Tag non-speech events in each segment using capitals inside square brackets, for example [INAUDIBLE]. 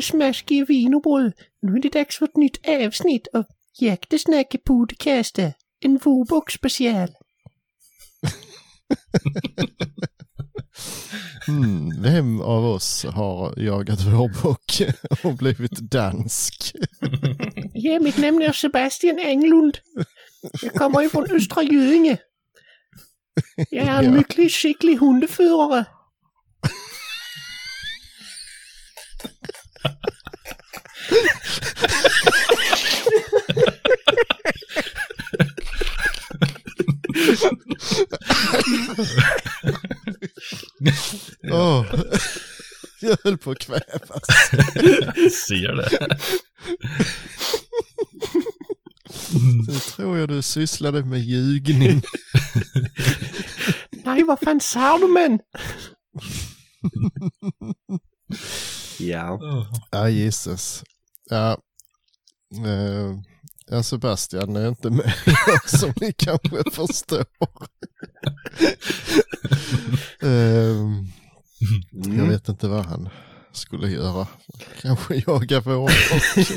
lille smaskige vinerbrød. Nu är det dags för ett nytt avsnitt av Jagtesnack podcast. En Vobox special. [LAUGHS] Hmm, vem av oss har jagat vårbock [LAUGHS] och blivit dansk? [LAUGHS] Ja, mitt namn är Sebastian Englund. Jag kommer ifrån Östra Göinge. Jag är en mycket skicklig hundförare. Åh, jag höll på att kvävas. Ser det. Nu tror jag du sysslade med ljugning. Nej, vad fan sa du men? [LAUGHS] Ja. Ja, gisses. Ja, eh, ja, Sebastian är inte med [LAUGHS] som ni kanske förstår. [LAUGHS] Ehm, Jag vet inte vad han skulle göra. Kanske jaga vårbock. [LAUGHS]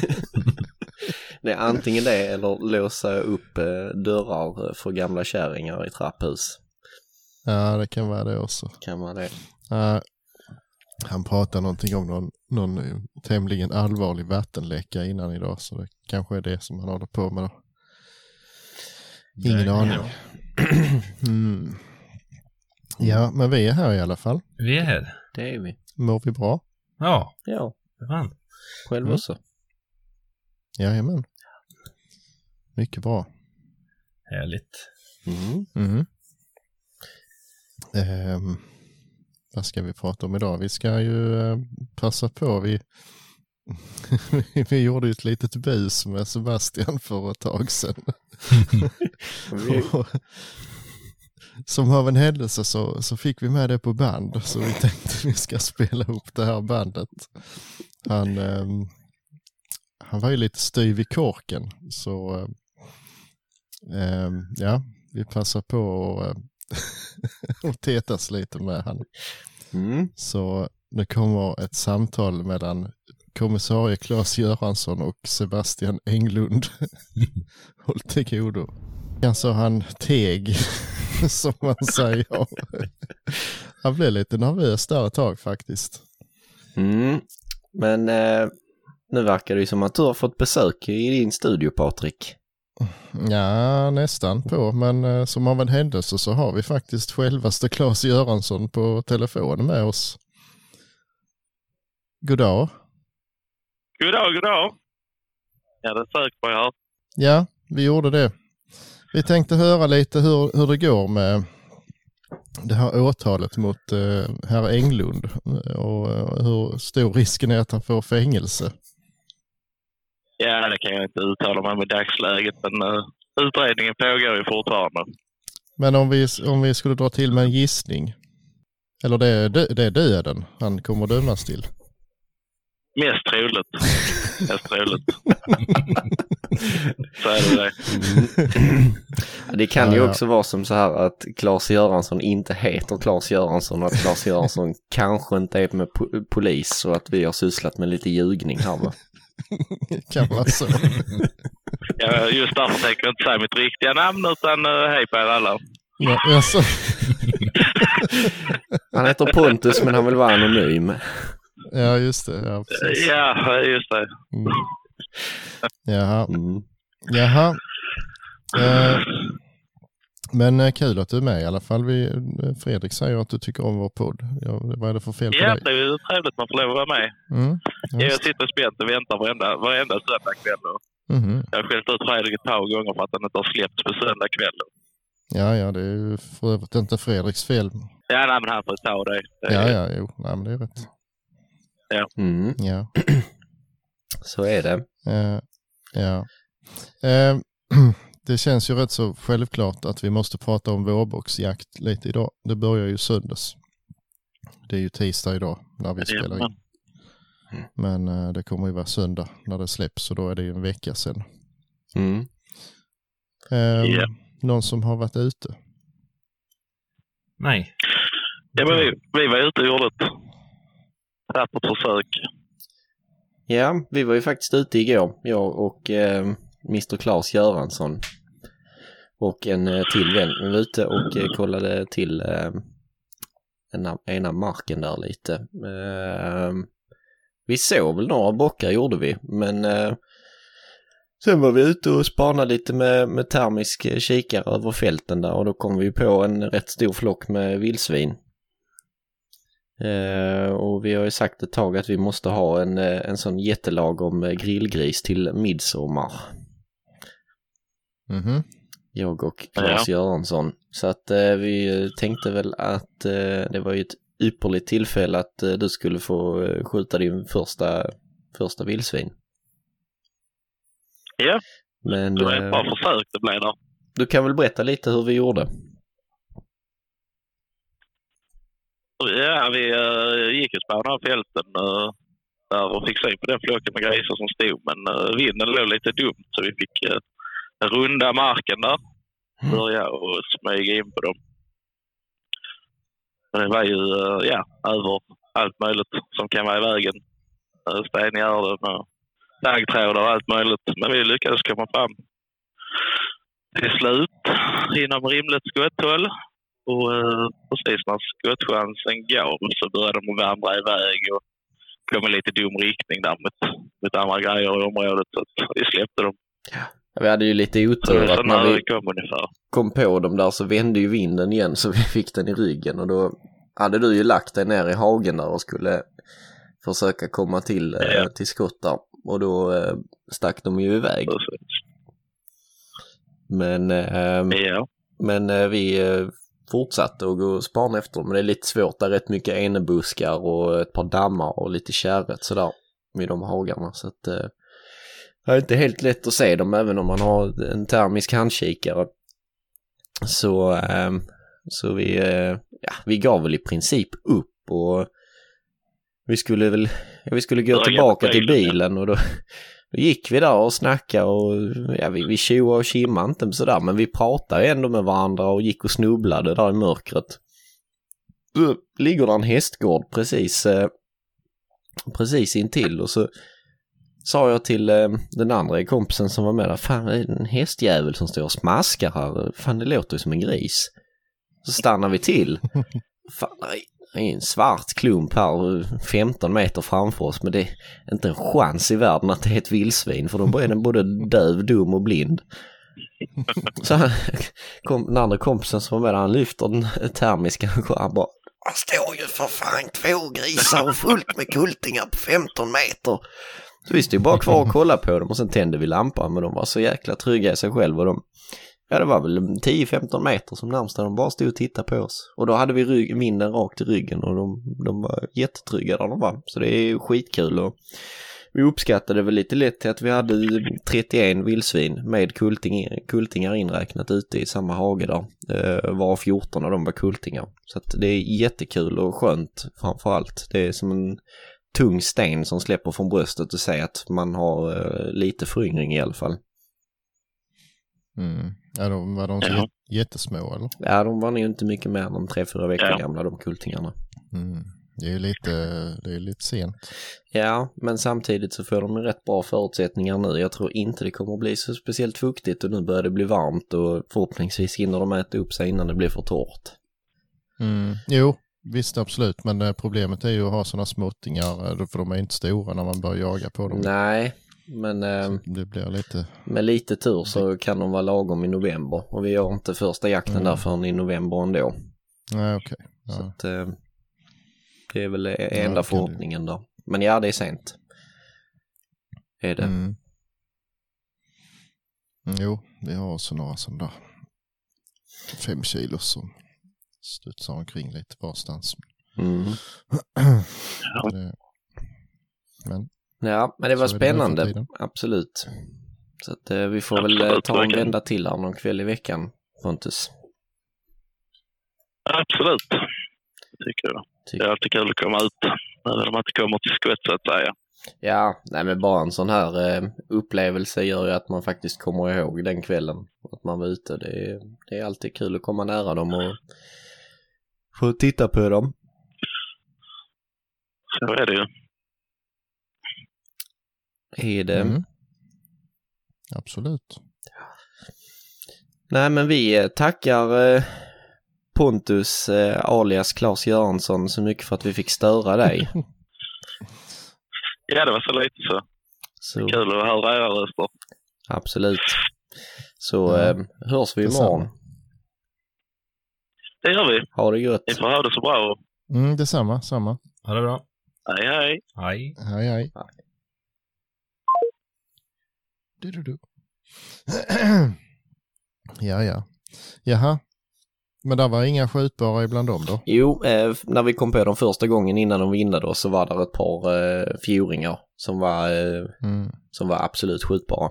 Det är antingen det eller låsa upp eh, dörrar för gamla kärringar i trapphus. Ja, det kan vara det också. Kan man det? Ja, han pratade någonting om någon, någon eh, tämligen allvarlig vattenläcka innan idag, så det kanske är det som han håller på med då. Ingen Det aning. [CLEARS THROAT] Mm. Ja, men vi är här i alla fall. Vi är här. Det är vi. Mår vi bra? Ja, Ja, för fan. själv Mm. också. Jajamän. Mycket bra. Härligt. Mm. Mm. Ehm, vad ska vi prata om idag? Vi ska ju eh, passa på. Vi, [LAUGHS] vi gjorde ju ett litet bus med Sebastian för ett tag sedan. [LAUGHS] [LAUGHS] Och Som av en händelse så, så fick vi med det på band. Så vi tänkte vi ska spela upp det här bandet. Han, ehm, han var ju lite styv i korken. Så ehm, ja, vi passar på att [LAUGHS] och tetas lite med han. Mm. Så nu kommer ett samtal mellan kommissarie Claes Göransson och Sebastian Englund. [LAUGHS] Håll till godo. Alltså han teg, [LAUGHS] som man säger. Han blev lite nervös där ett tag faktiskt. Mm. Men eh, nu verkar det ju som att du har fått besök i din studio Patrik. Ja, nästan på, men eh, som av en händelse så har vi faktiskt självaste Claes Göransson på telefon med oss. God dag. God dag, god dag. Ja, det sök på jag. Ja, vi gjorde det. Vi tänkte höra lite hur, hur det går med det här åtalet mot eh, herr Englund och eh, hur stor risken är att han får fängelse. Ja, det kan jag inte uttala mig om i dagsläget, men uh, utredningen pågår ju fortfarande. Men om vi, om vi skulle dra till med en gissning. Eller det är, det är döden han kommer dömas till. Mest troligt. [LAUGHS] Mest troligt. [LAUGHS] Så är det det. Det kan Ja, ju ja. också vara som så här att Claes Göransson inte heter Claes Göransson och att Claes [LAUGHS] Göransson kanske inte är med po- polis och att vi har sysslat med lite ljugning här va? Kan vara så. Ja, just därför tänker jag inte säga mitt riktiga namn, utan uh, hej på er alla. Ja, alltså, [LAUGHS] Han heter Pontus men han vill vara anonym. ja just det. Ja, precis. Ja, just det. Mm. Jaha. Mm. Jaha. Eh, men eh, kul att du är med i alla fall. Vi, eh, Fredrik säger att du tycker om vår podd. Ja, vad är det för fel på Ja, dig? det är ju trevligt att man får lov att vara med. Mm. Jag Just. sitter spänt och väntar varenda, varenda söndagkväll. och Mhm. Jag har skällt ut Fredrik ett par gånger för att han inte har släppts på söndagkväll. Ja, ja, det är ju för övrigt inte Fredriks fel. Ja, nej, men han får ta det. det Ja, ja, jo, nej, men det är rätt. Mm. Ja. [CLEARS THROAT] Så är det. Eh, ja. Eh, [CLEARS THROAT] det känns ju rätt så självklart att vi måste prata om vårboxjakt lite idag. Det börjar ju söndags. Det är ju tisdag idag när vi det- spelar in. Men eh, det kommer ju vara söndag när det släpps och då är det ju en vecka sedan. Mm. Eh, Ja. Någon som har varit ute? Nej. Ja, men vi, vi var ute och gjorde ett tappert försök. Ja, vi var ju faktiskt ute igår, jag och eh, Mr Claes Göransson. Och en eh, till vän. Vi var ute och eh, kollade till eh, ena, ena marken där lite. Ehm, vi såg väl några bockar gjorde vi, men sen var vi ute och spanade lite med, med termisk kikare över fälten där och då kom vi på en rätt stor flock med vildsvin. Eh, och vi har ju sagt ett tag att vi måste ha en, en sån jättelagom grillgris till midsommar. Mhm. Jag och Claes Göransson. Så att eh, vi tänkte väl att eh, det var ju ett ypperligt tillfälle att eh, du skulle få eh, skjuta din första, första vildsvin. Ja, Men det var ett eh, bra försök det blev där. du kan väl berätta lite hur vi gjorde? Ja, vi uh, gick och spånade av fälten uh, där och fick syn på den flocken med grisar som stod. Men uh, vinden låg lite dumt så vi fick uh, runda marken där. Börja och smyga in på dem. Men det var ju, uh, ja, över allt möjligt som kan vara i vägen. Uh, Stengärden och taggtrådar och allt möjligt. Men vi lyckades komma fram till slut inom rimligt skotthåll. Och eh, precis när skottchansen gav så började de vandra iväg och kom i lite dum riktning där mot, mot andra grejer i området. Så vi släppte dem. Vi hade ju lite otur att när vi kom på dem där så vände ju vinden igen så [LAUGHS] vi fick den i ryggen och då hade du ju lagt dig ner i hagen där och skulle försöka komma till, eh, Ja. till skott där. Och då eh, stack de ju iväg. Precis. Men, eh, Ja, men eh, vi eh, fortsatte att gå och spana efter dem. Men det är lite svårt, där är rätt mycket enebuskar och ett par dammar och lite kärret sådär vid de hagarna. Så att det är inte helt lätt att se dem även om man har en termisk handkikare. Så, eh, så vi, eh, ja, vi gav väl i princip upp och vi skulle väl, ja, vi skulle gå tillbaka till bilen och då, då gick vi där och snackade och ja, vi, vi tjoade och kimmade inte sådär men vi pratade ändå med varandra och gick och snubblade där i mörkret. Då ligger där en hästgård precis, eh, precis intill och så sa jag till eh, den andra kompisen som var med där, fan det är en hästjävel som står och smaskar här, fan det låter ju som en gris. Så stannar vi till. [LAUGHS] Fan, det är- en svart klump här 15 meter framför oss men det är inte en chans i världen att det är ett vildsvin för då är den både döv, dum och blind. [LAUGHS] Så han, kom, den andra kompisen som var med där, han lyfter den termiska och han bara Han står ju för fan två grisar och fullt med kultingar på 15 meter. Så vi stod bara kvar och [LAUGHS] kollade på dem och sen tände vi lampan men de var så jäkla trygga i sig själva och de Ja det var väl 10-15 meter som närmsta de bara stod och tittade på oss. Och då hade vi rygg, vinden rakt i ryggen och de, de var jättetrygga där de var. Så det är skitkul och vi uppskattade väl lite lätt till att vi hade 31 vildsvin med kulting, kultingar inräknat ute i samma hage där. Eh, var 14 av dem var kultingar. Så att det är jättekul och skönt framför allt. Det är som en tung sten som släpper från bröstet och säger att man har eh, lite föryngring i alla fall. Mm. Ja, de, var de så Ja. jät- jättesmå eller? Ja, de var nog inte mycket mer än 3-4 veckor Ja. gamla de kultingarna. Mm. Det är ju lite, det är lite sent. Ja, men samtidigt så får de rätt bra förutsättningar nu. Jag tror inte det kommer att bli så speciellt fuktigt och nu börjar det bli varmt och förhoppningsvis hinner de äta upp sig innan det blir för torrt. Mm. Jo, visst absolut. Men eh, problemet är ju att ha sådana småttingar, eh, för de är inte stora när man börjar jaga på dem. Nej, men eh, Det blir lite, med lite tur så kan de vara lagom i november och vi gör inte första jakten Mm. där förrän i november ändå. nej okej. Så Ja. att, eh, det är väl enda det kan förhoppningen då. Men ja, det är sent. Är det. Mm. Jo, vi har också några som där fem kilo som studsar omkring lite varstans. Mm. [CLEARS THROAT] Det, men Ja, men det var det spännande. tiden. Absolut. Så att eh, vi får väl eh, Absolut, ta en vända till här någon kväll i veckan, Pontus. absolut. Tycker jag. Det är alltid kul att komma ut. Även om man inte kommer till skott så att säga. Ja, nej men bara en sån här eh, upplevelse gör ju att man faktiskt kommer ihåg den kvällen. Att man var ute. Det är, det är alltid kul att komma nära dem och få titta på dem. Så är det ju. är det. Mm. Absolut. Nej, men vi eh, tackar eh, Pontus eh, alias Claes Göransson så mycket för att vi fick störa dig. [LAUGHS] Ja, det var så lite så. Så, Kul att höra era röster. absolut. Så eh, hörs vi Detsamma. imorgon. Det gör vi. Ha det gött. Ni får ha det så bra. Mm, detsamma, samma. Ha det bra. Hej, hej. Hej. Hej, hej. Du, du, du. [CLEARS THROAT] ja, ja. Jaha. Men det var inga skjutbara ibland dem då? Jo, eh, när vi kom på dem första gången innan de vindade oss så var det ett par eh, fjoringar som var, eh, Mm. som var absolut skjutbara.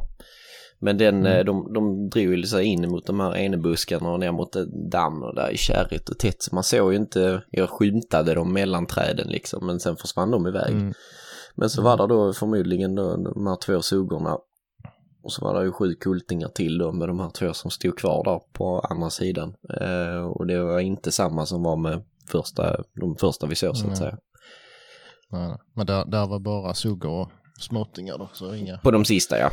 Men den, Mm. eh, de, de drog sig in mot de här enebuskarna och ner mot damm och där är kärrigt och tätt. Så man såg ju inte, jag skymtade dem mellan träden liksom men sen försvann de iväg. Mm. Men så var det då förmodligen då de här två suggorna och så var det ju sju kultingar till då med de här två som stod kvar där på andra sidan. Eh, och det var inte samma som var med första, de första vi såg så att Nej. säga. Nej. Men där, där var bara suggor och småttingar då, så inga? På de sista ja.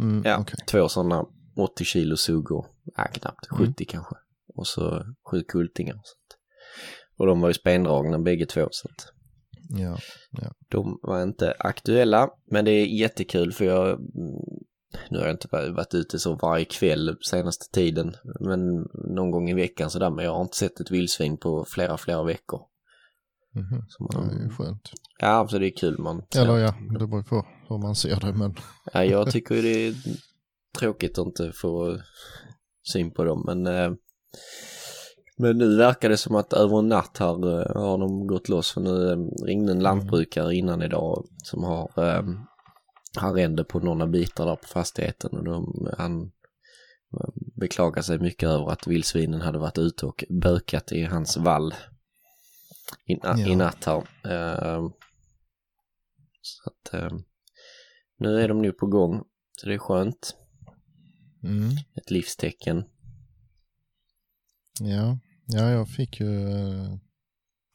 Mm, Ja, okej. två sådana 80 kilo suggor. Ja, knappt. 70 kanske. Och så sju kultingar. Så att. Och de var ju spendragna bägge två. Så att Ja. de var inte aktuella. Men det är jättekul för jag... mm, Nu har jag inte varit ute så varje kväll senaste tiden. Men någon gång i veckan sådär. Men jag har inte sett ett vildsvin på flera, flera veckor. Så Det man, är ju skönt. Ja, så det är kul man. Eller ja, det beror på hur man ser det, men Ja, jag [LAUGHS] tycker ju det är tråkigt att inte få syn på dem, men eh, men nu verkar det som att över en natt här eh, har de gått loss för nu eh, ringde en lantbrukare innan idag som har arrende på några bitar där på fastigheten och de, han beklagar sig mycket över att vildsvinen hade varit ute och bökat i hans vall i, na- i Ja. natt här. Så att eh, nu är de nu på gång, så det är skönt. mm. Ett livstecken. ja. ja, jag fick ju, eh,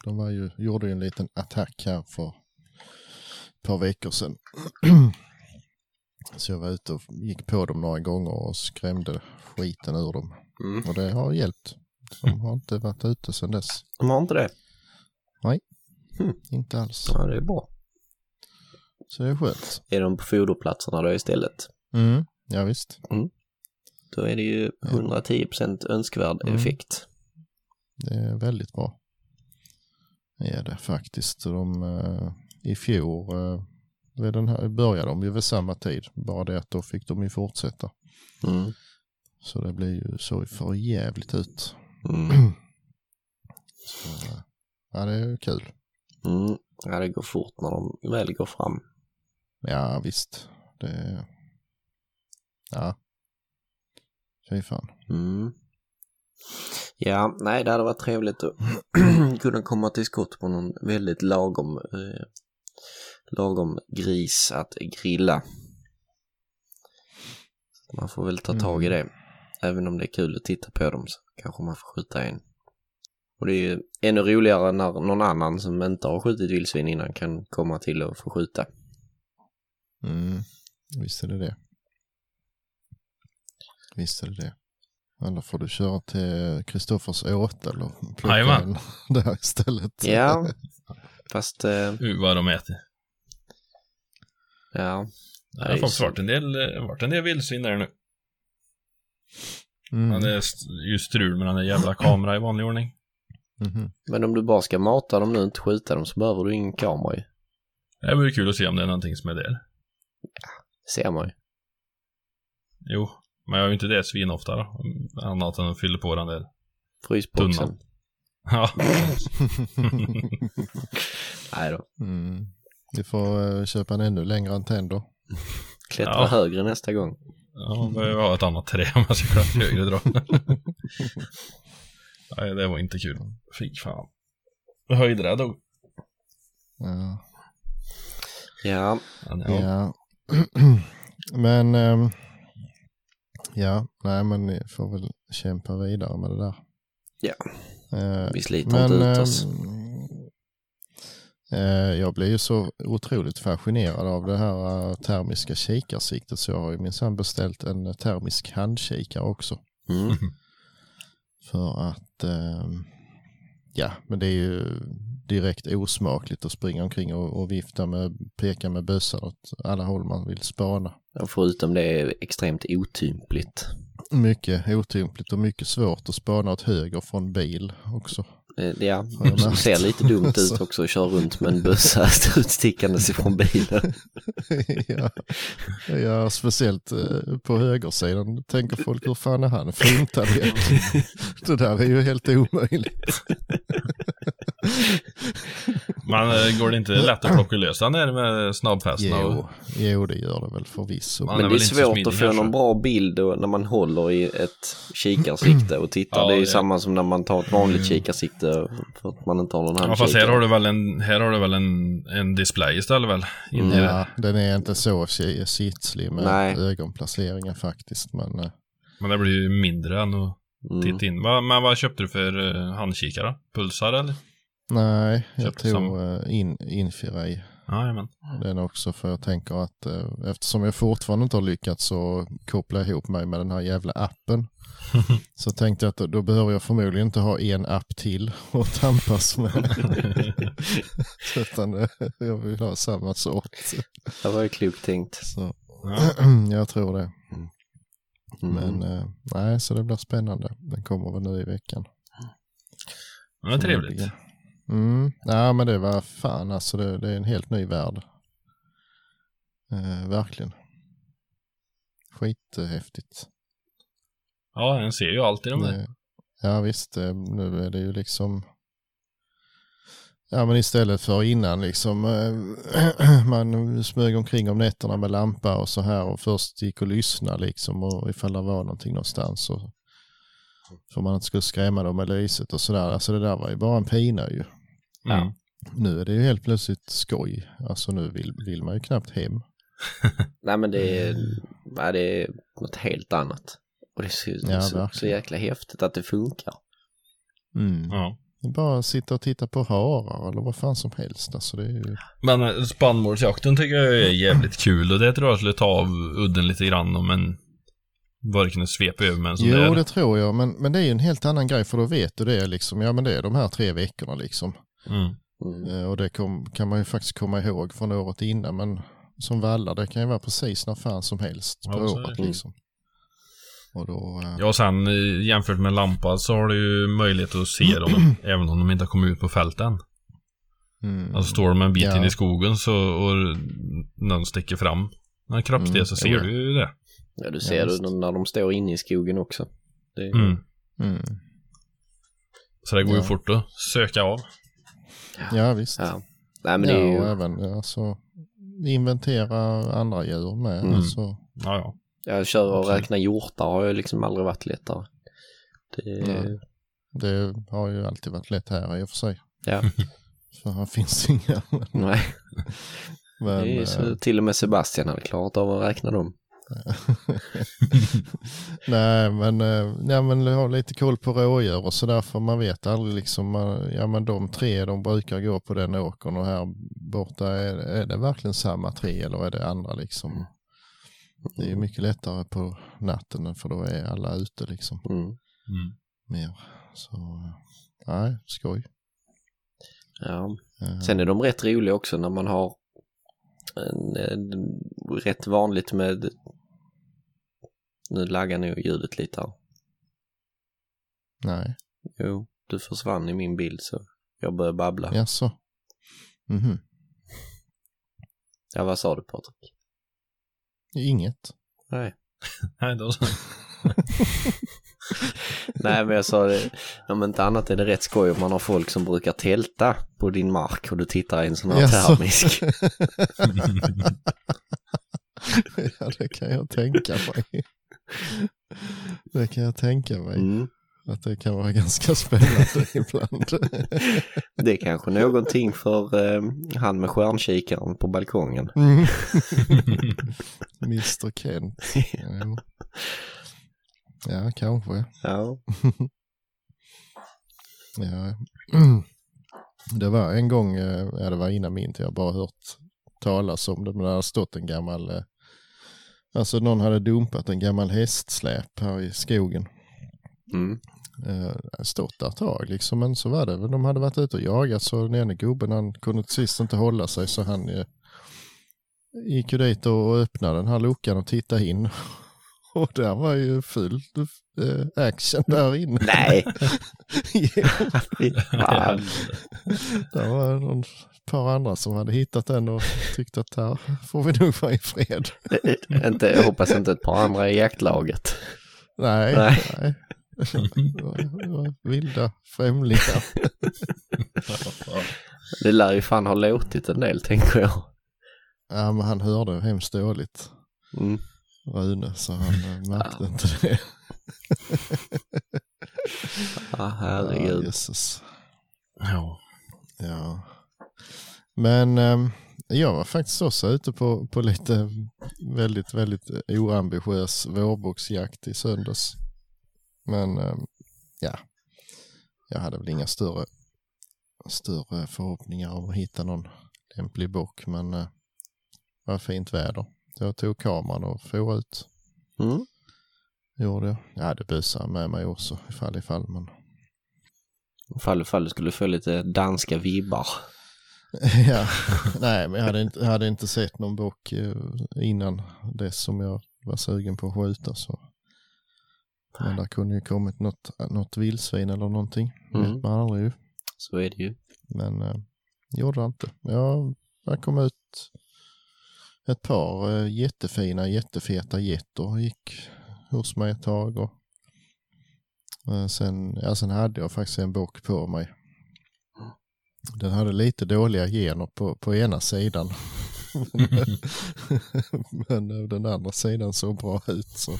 de var ju, gjorde ju en liten attack här för ett par veckor sedan. [CLEARS THROAT] Så jag var ute och gick på dem några gånger och skrämde skiten ur dem. Mm. Och det har hjälpt. De har inte varit ute sedan dess. De har inte det? Inte alls. Ja, det är bra. Så det är skönt. Är de på foderplatserna då istället? Mm. Ja, visst. Då är det ju 110% önskvärd Mm. effekt. Det är väldigt bra. Det är det faktiskt. De, eh, I fjol eh, vid den här, började de ju vid samma tid. Bara det att då fick de ju fortsätta. Mm. Så det blir ju så för jävligt ut. Mm. Så, eh, ja, det är kul. Mm. Ja, det går fort när de väl går fram. Ja, visst. Det. Ja. Fy fan. Mm. Ja, nej, det hade varit trevligt att [CLEARS THROAT] kunna komma till skott på någon väldigt lagom, eh, lagom gris att grilla. Man får väl ta tag i det. Även om det är kul att titta på dem så kanske man får skjuta en. Och det är ju ännu roligare när någon annan som inte har skjutit vildsvin innan kan komma till och få skjuta. Mm. Visst är det det. Visst är det det. Eller får du köra till Kristoffers åt eller plocka Jajamän. den [LAUGHS] där istället. Ja, [LAUGHS] fast eh, Uh, vad de äter. ja. Det har faktiskt varit en del, varit en del vildsvin där nu. Mm. Det är ju strul med den där jävla kameran i vanlig ordning. Mhm. Men om du bara ska mata dem nu och inte skjuta dem så behöver du ingen kamera ju. Det vore kul att se om det är någonting som är där. Ser man ju. Jo, men jag har ju inte det svin ofta då. Annat än att fylla på den där. Frysboxen. Tunnan. Ja. [LAUGHS] Nej då. Mm. Du får eh, köpa en ännu längre antenn då. [LAUGHS] Klättra Ja. högre nästa gång. Ja, behöver jag ha ett annat trä om jag ska kunna högre dra. [LAUGHS] Nej, det var inte kul. Fy fan. Höjdrädd då. Ja. Ja, ja. [CLEARS THROAT] men ehm, ja, nej men ni får väl kämpa vidare med det där. Ja. Eh, vi sliter men inte ut oss. ehm, Eh, Jag blir ju så otroligt fascinerad av det här eh, termiska kikarsiktet så jag har ju minsann beställt en termisk handkikare också. Mm. [LAUGHS] För att, eh, ja, men det är ju direkt osmakligt att springa omkring och, och vifta med, peka med bössan åt alla håll man vill spana. Och förutom det är extremt otympligt. Mycket otympligt och mycket svårt att spana åt höger från bil också. Eh, Ja, som [LAUGHS] märkt. ser lite dumt ut Så. också att köra runt med en bössa [LAUGHS] utstickandes ifrån bilen. [LAUGHS] ja. ja, speciellt eh, på högersidan tänker folk hur fan är han funtad? Det där är ju helt omöjligt. [LAUGHS] Men eh, går det inte lätt att plocka lös den där med snabbfästena? Jo, och- jo, det gör det väl förvisso. Man Men är det är svårt att få kanske. någon bra bild när man håller i ett kikarsikte och tittar. Ja, det är ju det- samma som när man tar ett vanligt kikarsikte för att man inte har någon Ja, handkikare. fast här har du väl en, här har du väl en, en display istället väl? In det. Ja, den är inte så sitslig med Nej. ögonplaceringen faktiskt. Men eh, Men det blir ju mindre än att Mm. titta in. Va, men vad köpte du för uh, handkikare? Pulsar eller? Nej, jag Köpte tog samma. eh, in, Infrared. Jajamän. Den också för jag tänker att eh, eftersom jag fortfarande inte har lyckats så koppla ihop mig med den här jävla appen. [LAUGHS] så tänkte jag att då, då behöver jag förmodligen inte ha en app till att tampas med. [LAUGHS] [LAUGHS] Utan eh, jag vill ha samma sort. Det var ju klokt tänkt. Så Ja. [CLEARS THROAT] jag tror det. Mm. Men eh, nej, så det blir spännande. Den kommer väl nu i veckan. Är trevligt. Mm. Ja, men det var fan alltså. Det, det är en helt ny värld. Eh, verkligen. Skithäftigt. Ja, en ser ju alltid de där. Det, ja visst, eh, nu är det ju liksom Ja men istället för innan liksom eh, [CLEARS THROAT] man smög omkring om nätterna med lampa och så här och först gick och lyssna liksom och ifall det var någonting någonstans så för man inte skulle skrämma dem med lyset och sådär. Alltså det där var ju bara en pina ju. Mm. Nu är det ju helt plötsligt skoj. Alltså nu vill, vill man ju knappt hem. [LAUGHS] Nej men det är, nej, det är något helt annat. Och det är så, Ja, så, så jäkla häftigt att det funkar. Mm. Ja. Bara sitta och titta på harar eller vad fan som helst. Alltså det är ju... Men eh, spannmålsjakten tycker jag är jävligt kul och det tror jag skulle ta av udden lite grann om en bara svepa över med en sån Jo, där. det tror jag. Men, men det är ju en helt annan grej för då vet du det liksom. Ja, men det är de här tre veckorna liksom. Mm. Mm. Eh, Och det kom, kan man ju faktiskt komma ihåg från året innan. Men som vallar, det kan ju vara precis när fan som helst på Ja, året det. liksom. Och då... eh, Ja, och sen eh, jämfört med lampa så har du ju möjlighet att se dem [CLEARS THROAT] även om de inte har kommit ut på fälten. mm, Alltså står de en bit Ja. in i skogen så, och någon sticker fram en kroppsdel Mm, så ser jo. du ju det. Ja du ser Ja, det när de står inne i skogen också. Det är, Mm. mm. Så det går ju Ja. fort att söka av. Ja, visst. Ja. Nej men ja, det är ju, och även alltså, inventera andra djur med. Mm. Alltså, Ja, ja. jag kör och Absolut. räkna hjortar har ju liksom aldrig varit lättare. Det det har ju alltid varit lätt här i och för sig. ja, [LAUGHS] För här finns inga. nej. Men, det är ju eh, så, till och med Sebastian hade klarat av att räkna dem. [LAUGHS] Nej, men, eh, ja, men ha lite koll på rådjur och sådär för man vet aldrig liksom, man, ja men de tre de brukar gå på den åkern och här borta är, är det verkligen samma tre eller är det andra liksom. Det är ju mycket lättare på natten för då är alla ute liksom Mm. Mm. mer. Så nej, skoj. Ja. Eh, Sen är de rätt roliga också när man har en, en, rätt vanligt med nu laggar nog ljudet lite här. Nej, Jo, du försvann i min bild så jag börjar babbla. Ja, jaså. Mhm. vad sa du Patrik? Inget. Nej. [LAUGHS] Nej, då så. [LAUGHS] Nej men jag sa det, om inte annat är det rätt skoj om man har folk som brukar tälta på din mark och du tittar i en sån här Jaså. termisk. [LAUGHS] ja, det kan jag tänka mig. Det kan jag tänka mig. Mm. Att det kan vara [LAUGHS] ganska spännande [LAUGHS] ibland. Det är kanske någonting för eh, han med stjärnkikaren på balkongen. Mm. [LAUGHS] Mr Kent. Ja. ja, kanske. Ja. Ja. Mm. [CLEARS THROAT] Det var en gång, eh, ja det var innan min tid, jag har bara hört talas om det, men det hade stått en gammal, eh, alltså någon hade dumpat en gammal hästsläp här i skogen. Mm. Eh, stått där ett tag liksom, men så var det, de hade varit ute och jagat så den ene gubben han kunde till sist inte hålla sig så han eh, gick ju dit och öppnade den här luckan och tittade in. [LAUGHS] Och där var ju full eh, action där inne. Nej! [LAUGHS] Jo. Det var någon par andra som hade hittat den och tyckte att här får vi nog vara i fred. inte, jag hoppas inte ett par andra i jaktlaget. Nej, Nej. nej. Det var, det var vilda främlingar. Det lär ju fan ha låtit en del tänker jag. Ja, men han hörde hemskt dåligt, Mm. Rune, så han eh, märkte inte det. Ah, Ja, herregud. jösses. Ja. Ja. Men ehm, jag var faktiskt också ute på, på lite väldigt, väldigt oambitiös vårboxjakt i söndags. Men ehm, ja, jag hade väl inga större, större förhoppningar om att hitta någon lämplig bock. Men eh, det var fint väder. Jag tog kameran och for ut. Mm. Gjorde jag. Jag hade bössan med mig också ifall ifall. Men Ifall, ifall du skulle få lite danska vibbar. [LAUGHS] ja, nej men jag hade inte, hade inte sett någon bock eh, innan dess som jag var sugen på att skjuta så. Men där kunde ju kommit något, något vildsvin eller någonting. Mm. Vet man aldrig ju. Så är det ju. Men eh, gjorde det inte. Jag, jag kom ut ett par eh, jättefina, jättefeta getter gick hos mig ett tag. Och, eh, sen, ja, sen hade jag faktiskt en bock på mig. Den hade lite dåliga gener på, på ena sidan. [LAUGHS] men eh, den andra sidan såg bra ut. Så.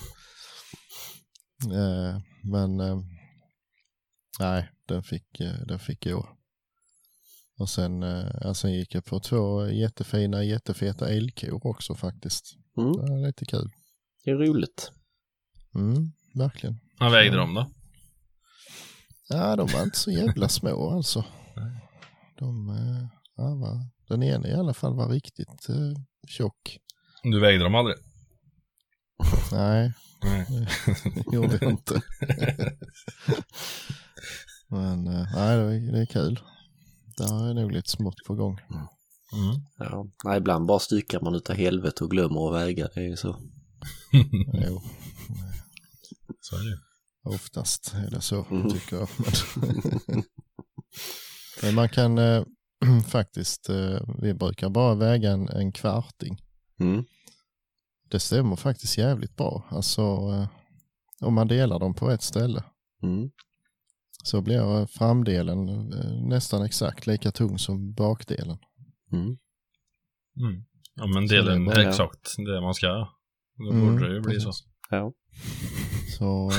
Eh, men eh, nej, den fick, eh, den fick gå. Och sen, eh, sen gick jag på två jättefina, jättefeta älgkor också faktiskt. Mm. Det var lite kul. Det är roligt. Mm, verkligen. Vad vägde de då? Ja, de var inte så jävla små alltså. De, eh, ja, var, den ena i alla fall var riktigt eh, tjock. Du vägde dem aldrig? Nej, Nej. det gjorde jag inte. [LAUGHS] Men eh, nej, det är, det är kul. Där är nog lite smått på gång. Mm. Ja. Nej, ibland bara styckar man utav helvete och glömmer att väga. Det är ju så. [LAUGHS] Jo, Så är det oftast är det så Mm. tycker jag. [LAUGHS] Men, man kan eh, [CLEARS THROAT] faktiskt, eh, vi brukar bara väga en, en kvarting. Mm. Det stämmer faktiskt jävligt bra. Alltså eh, om man delar dem på ett ställe Mm. så blir eh, framdelen eh, nästan exakt lika tung som bakdelen. Mm. Mm. Ja men Så delen är exakt det man ska. Då Mm, borde det ju bli så. precis. Ja. Så,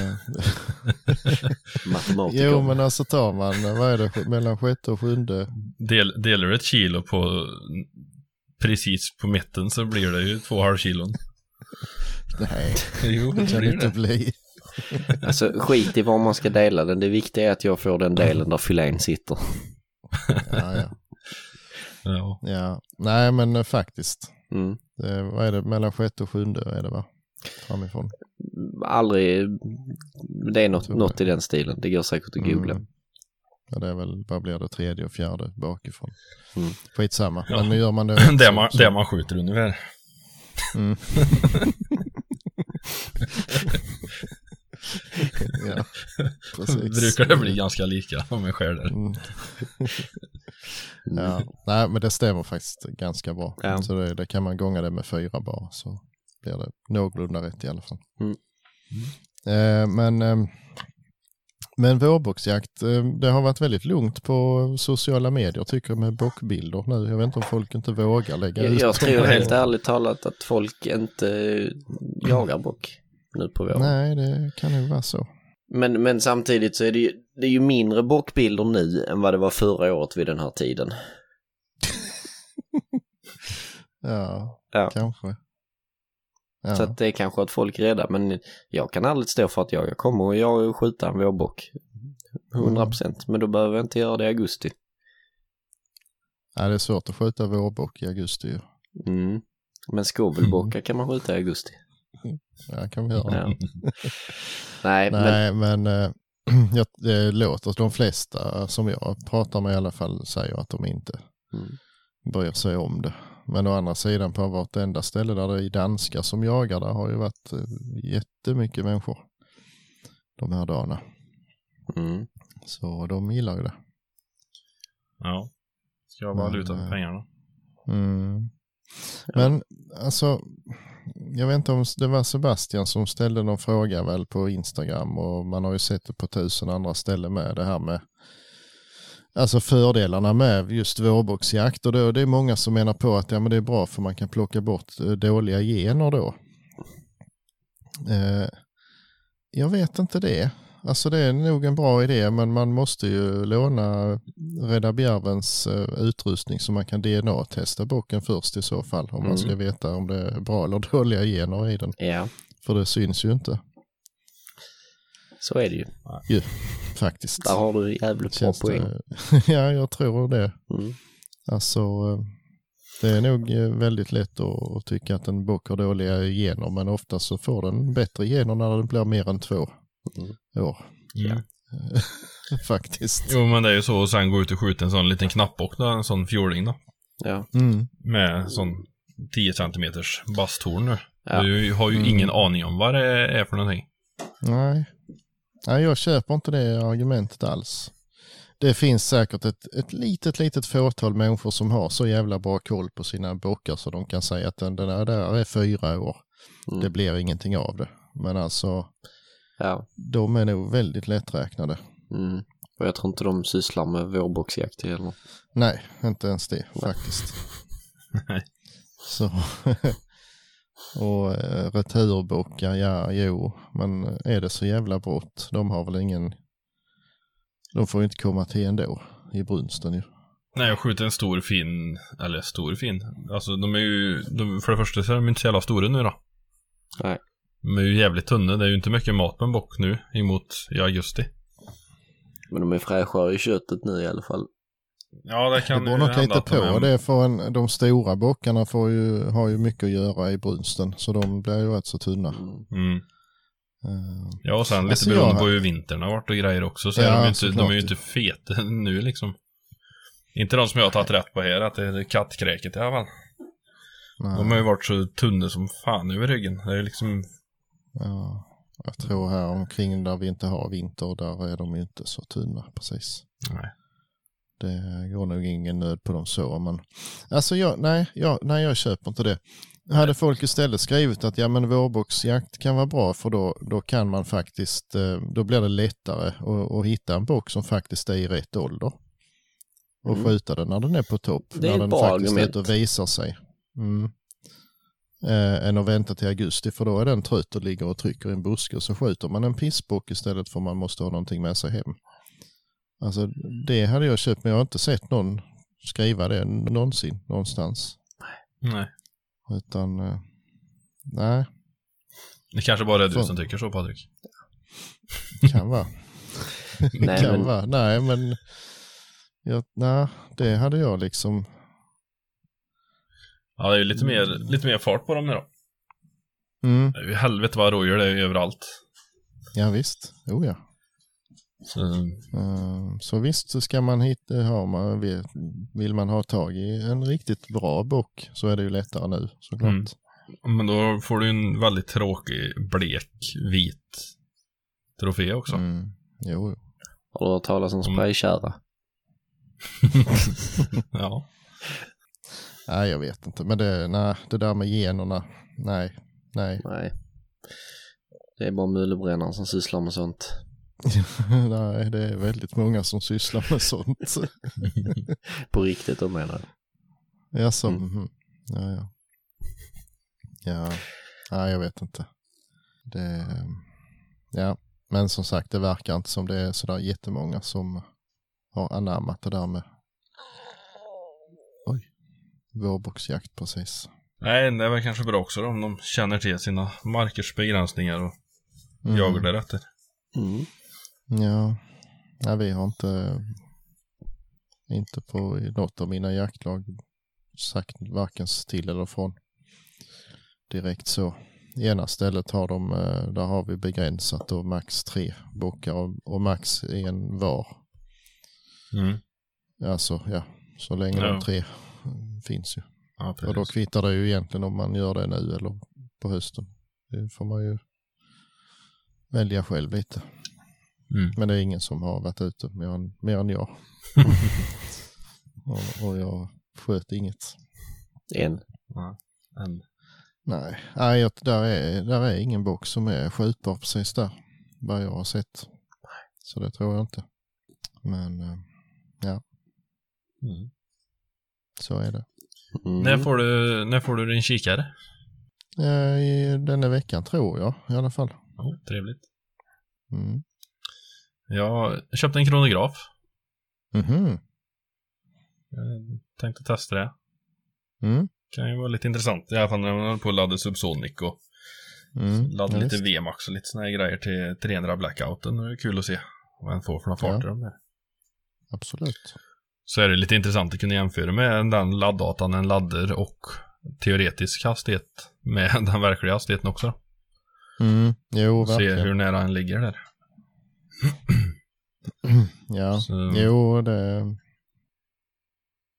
[LAUGHS] Matematiker. jo men alltså tar man, vad är det, mellan sjätte och sjunde Del, delar du ett kilo på precis på mitten så blir det ju två halvkilon. [LAUGHS] Nej, [LAUGHS] Jo, det kan det inte bli. Alltså skit i var man ska dela den. Det viktiga är att jag får den delen där filén sitter. Ja, ja. Ja. ja. Nej men eh, faktiskt. Mm. Det, vad är det, mellan sjätte och sjunde är det va? Framifrån. Aldrig, det är något, något i den stilen. Det går säkert att googla. Mm. Ja det är väl, vad blir det, tredje och fjärde bakifrån. Mm. Skitsamma, Ja. men nu gör man det [LAUGHS] Det, man, det man skjuter ungefär. Mm. [LAUGHS] ja, precis. Brukar det bli ganska lika om jag skär där. Mm. [LAUGHS] Ja, nej men det stämmer faktiskt ganska bra. Ja. Så det, det kan man gånga det med fyra bara så blir det någorlunda rätt i alla fall. Mm. Eh, men, eh, men vårboxjakt, eh, det har varit väldigt lugnt på sociala medier tycker jag med bockbilder nu. Jag vet inte om folk inte vågar lägga Jag, ut jag tror helt ärligt talat att folk inte jagar bock nu på våren. Nej, det kan nog vara så. Men, men samtidigt så är det ju, det är ju mindre bockbilder nu än vad det var förra året vid den här tiden. [LAUGHS] Ja, Ja. kanske. Ja. Så att det är kanske att folk är rädda, men jag kan aldrig stå för att jag, jag kommer och jag skjuta en vårbock. 100 procent, men då behöver jag inte göra det i augusti. Ja, det är svårt att skjuta vårbock i augusti ju. Mm. Men skovelbockar kan man skjuta i augusti. [LAUGHS] Ja, kan vi göra. Ja. [LAUGHS] Nej, men Nej, men, eh, [CLEARS THROAT] jag, det låter, de flesta som jag pratar med i alla fall säger att de inte Mm. bryr sig om det. Men å andra sidan på vartenda ställe där det är danskar som jagar, där har ju varit eh, jättemycket människor de här dagarna. mm. Så de gillar ju det. Ja. Ska jag bara Men, luta eh, för pengarna. Mm. Men alltså, jag vet inte om det var Sebastian som ställde någon fråga väl på Instagram och man har ju sett det på tusen andra ställen med det här med Alltså fördelarna med just vårboxjakt och då, det är många som menar på att ja, men det är bra för man kan plocka bort eh, dåliga gener då. Eh, jag vet inte det. Alltså det är nog en bra idé men man måste ju låna Rädda Bjärvens eh, utrustning så man kan DNA-testa bocken först i så fall om man ska veta om det är bra eller [LAUGHS] dåliga gener i den. ja, För det syns ju inte så är det ju. faktiskt. Där har du jävligt bra Känns poäng. [LAUGHS] ja, jag tror det. Mm. Alltså, eh, det är nog eh, väldigt lätt att, tycka att en bock har dåliga gener, men ofta så får den bättre gener när den blir mer än två Mm. år. Mm. [LAUGHS] Faktiskt. Jo men det är ju så och sen gå ut och skjuta en sån liten knappbock då, en sån fjording då. Ja. Mm. Med sån 10 centimeters basthorn nu. Ja. Du har ju Mm. ingen aning om vad det är för någonting. Nej. Nej, jag köper inte det argumentet alls. Det finns säkert ett, ett litet, litet fåtal människor som har så jävla bra koll på sina bockar så de kan säga att den, den där, där är fyra år. Mm. Det blir ingenting av det. Men alltså, ja. de är nog väldigt lätträknade. Mm. Och jag tror inte de sysslar med vårboxjakt heller. Nej, inte ens det faktiskt. [LAUGHS] Nej. Så. [LAUGHS] och eh, returbockar, ja, jo, men är det så jävla brott? De har väl ingen, de får ju inte komma till ändå i brunsten ju. Nej, jag skjuter en stor fin, eller stor fin. Alltså de är ju, de, för det första så är de inte så jävla stora nu då. Nej. De är ju jävligt tunna, det är ju inte mycket mat på en bock nu emot i augusti. Men de är fräschare i köttet nu i alla fall. Ja, det Det kan beror ju nog lite på. är- Det får en, de stora bockarna får ju, har ju mycket att göra i brunsten så de blir ju rätt så tunna. Mm. Eh, Ja, och sen lite Alltså, beroende jag- på hur vintern har varit och grejer också så Ja, är de, ju inte, de är ju inte feta [LAUGHS] nu liksom. Inte de som jag har tagit rätt på här, att det är kattkräket i alla fall. nej. De har ju varit så tunna som fan över ryggen. Det är liksom, Ja, jag tror här omkring där vi inte har vinter, där är de ju inte så tunna precis. nej. Det går nog ingen nöd på dem så. Men, alltså jag, nej, jag, nej, jag köper inte det. Hade folk istället skrivit att ja, men vårboxjakt kan vara bra för då, då kan man faktiskt, eh, då blir det lättare att, att hitta en bock som faktiskt är i rätt ålder. Och Mm. skjuta den när den är på topp. Det är när den bra faktiskt argument. är ute och visar sig. Mm. Eh, än att vänta till augusti för då är den trött och ligger och trycker i en buske och så skjuter man en pissbock istället för man måste ha någonting med sig hem. Alltså det hade jag köpt men jag har inte sett någon skriva det någonsin någonstans. nej. Utan eh, nej, Det kanske bara är du som tycker så Patrik. kan vara. [LAUGHS] Nej, kan men- vara. Nej men jag, nej, det hade jag liksom. Ja, det är ju lite mer, lite mer fart på dem nu då. Mm, helvete vad rådjur det är överallt. ja visst, oh ja. Så, Eh, Så visst så ska man hitta, har man, vill- man ha tag i en riktigt bra bock så är det ju lättare nu såklart. Mm. men då får du en väldigt tråkig, blek, vit trofé också. Mm. Jo. Har du hört talas om Mm. spraykärra? [LAUGHS] ja. nej jag vet inte, men det, nej, det där med generna, nej, nej, Nej. Det är bara mulebrännaren som sysslar med sånt. [LAUGHS] nej, det är väldigt många som sysslar med sånt. [LAUGHS] På riktigt då menar jag. Ja, som, Mm. mhm. ja, ja. Ja, nej jag vet inte. Det, ja, men som sagt det verkar inte som det är sådär jättemånga som har anammat det där med oj, vårboxjakt precis. Nej, det är väl kanske bra också då, om de känner till sina markers begränsningar och Mm. jagar därefter. Mm. Ja, nej, vi har inte inte på något av mina jaktlag sagt varken till eller från. Direkt så. I ena stället har de, eh, där har vi begränsat då max tre bockar och, och max en var. Mm. Alltså ja, så länge Ja. de tre finns ju. Ja, Och då kvittar det ju egentligen om man gör det nu eller på hösten. Det får man ju välja själv lite. Mm. Men det är ingen som har varit ute mer än, mer än jag. [LAUGHS] och, och jag sköt inget. En. En. Nej, Nej jag, där, är, där är ingen box som är skjutbar precis där. Vad jag har sett. Så det tror jag inte. Men eh, Mm. så är det. Mm. När, får du, när får du din kikare? Eh, I denna veckan tror jag i alla fall. Oh, trevligt. Mm. Jag köpte en kronograf. Mhm. Jag tänkte testa det. Mm. Kan ju vara lite intressant. I alla fall när man håller på att ladda Subsonic och Mm. ladda Ja, lite. VMAX och lite såna här grejer till 300 blackouten. Det är kul att se vad en får för några Ja. farter de är. Absolut. Så är det lite intressant att kunna jämföra med den laddatan en laddar och teoretisk hastighet med [LAUGHS] den verkliga hastigheten också. Mm. Jo, Se hur nära den ligger där. [CLEARS THROAT] [CLEARS THROAT] Ja, Så jo det...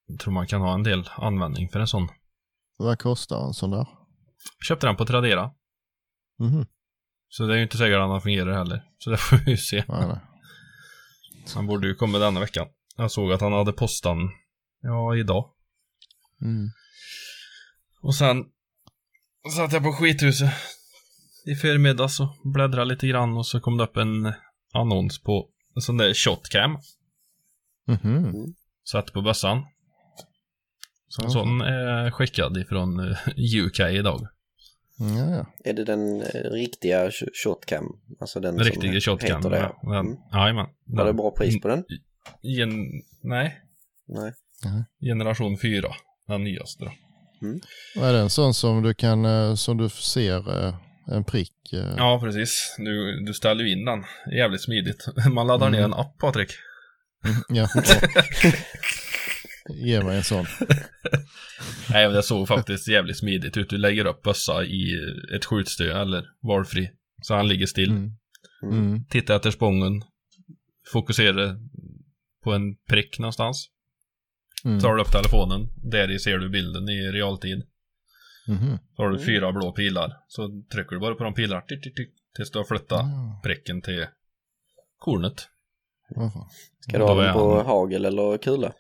jag tror man kan ha en del användning för en sån. Vad kostar en sån där? Köpte den på Tradera. Mhm. Så det är ju inte säkert att den fungerar heller. Så det [LAUGHS] får vi ju se. Ja. Han borde ju komma denna veckan. Jag såg att han hade postat den, ja, idag. Mm. Och sen satt jag på skithuset i förmiddags och bläddrade lite grann och så kom det upp en annons på en sån där shotcam. Mhm. Satt på bössan. Så en sån är skickad ifrån eh, UK idag. Ja, ja. Är det den eh, riktiga sh- shotcam? Alltså den En riktig som shotcam. heter det? ja. Den, Mm. Jajamän. Var det bra pris på den? Gen, nej, Nej. generation 4. Den nyaste då. Är det en sån som du kan, eh, som du ser eh, en prick? eh? Ja, precis. Du, du ställer ju in den. Jävligt smidigt. [LAUGHS] Man laddar ner Mm. en app, Patrik. Ja. [LAUGHS] Ge mig en sån. [LAUGHS] Nej, men det såg faktiskt jävligt smidigt ut. Du lägger upp bössa i ett skjutstö eller valfri. Så han ligger still. Mm. Mm. Titta efter spången. Fokusera på en prick någonstans. Mm. Tar du upp telefonen. Där i ser du bilden i realtid. Mhm. Så har du fyra blå pilar. Så trycker du bara på de pilarna. Tick, tick, tick, tills du har flyttat Ja, pricken till kornet. Ska du ha den på han- hagel eller kula?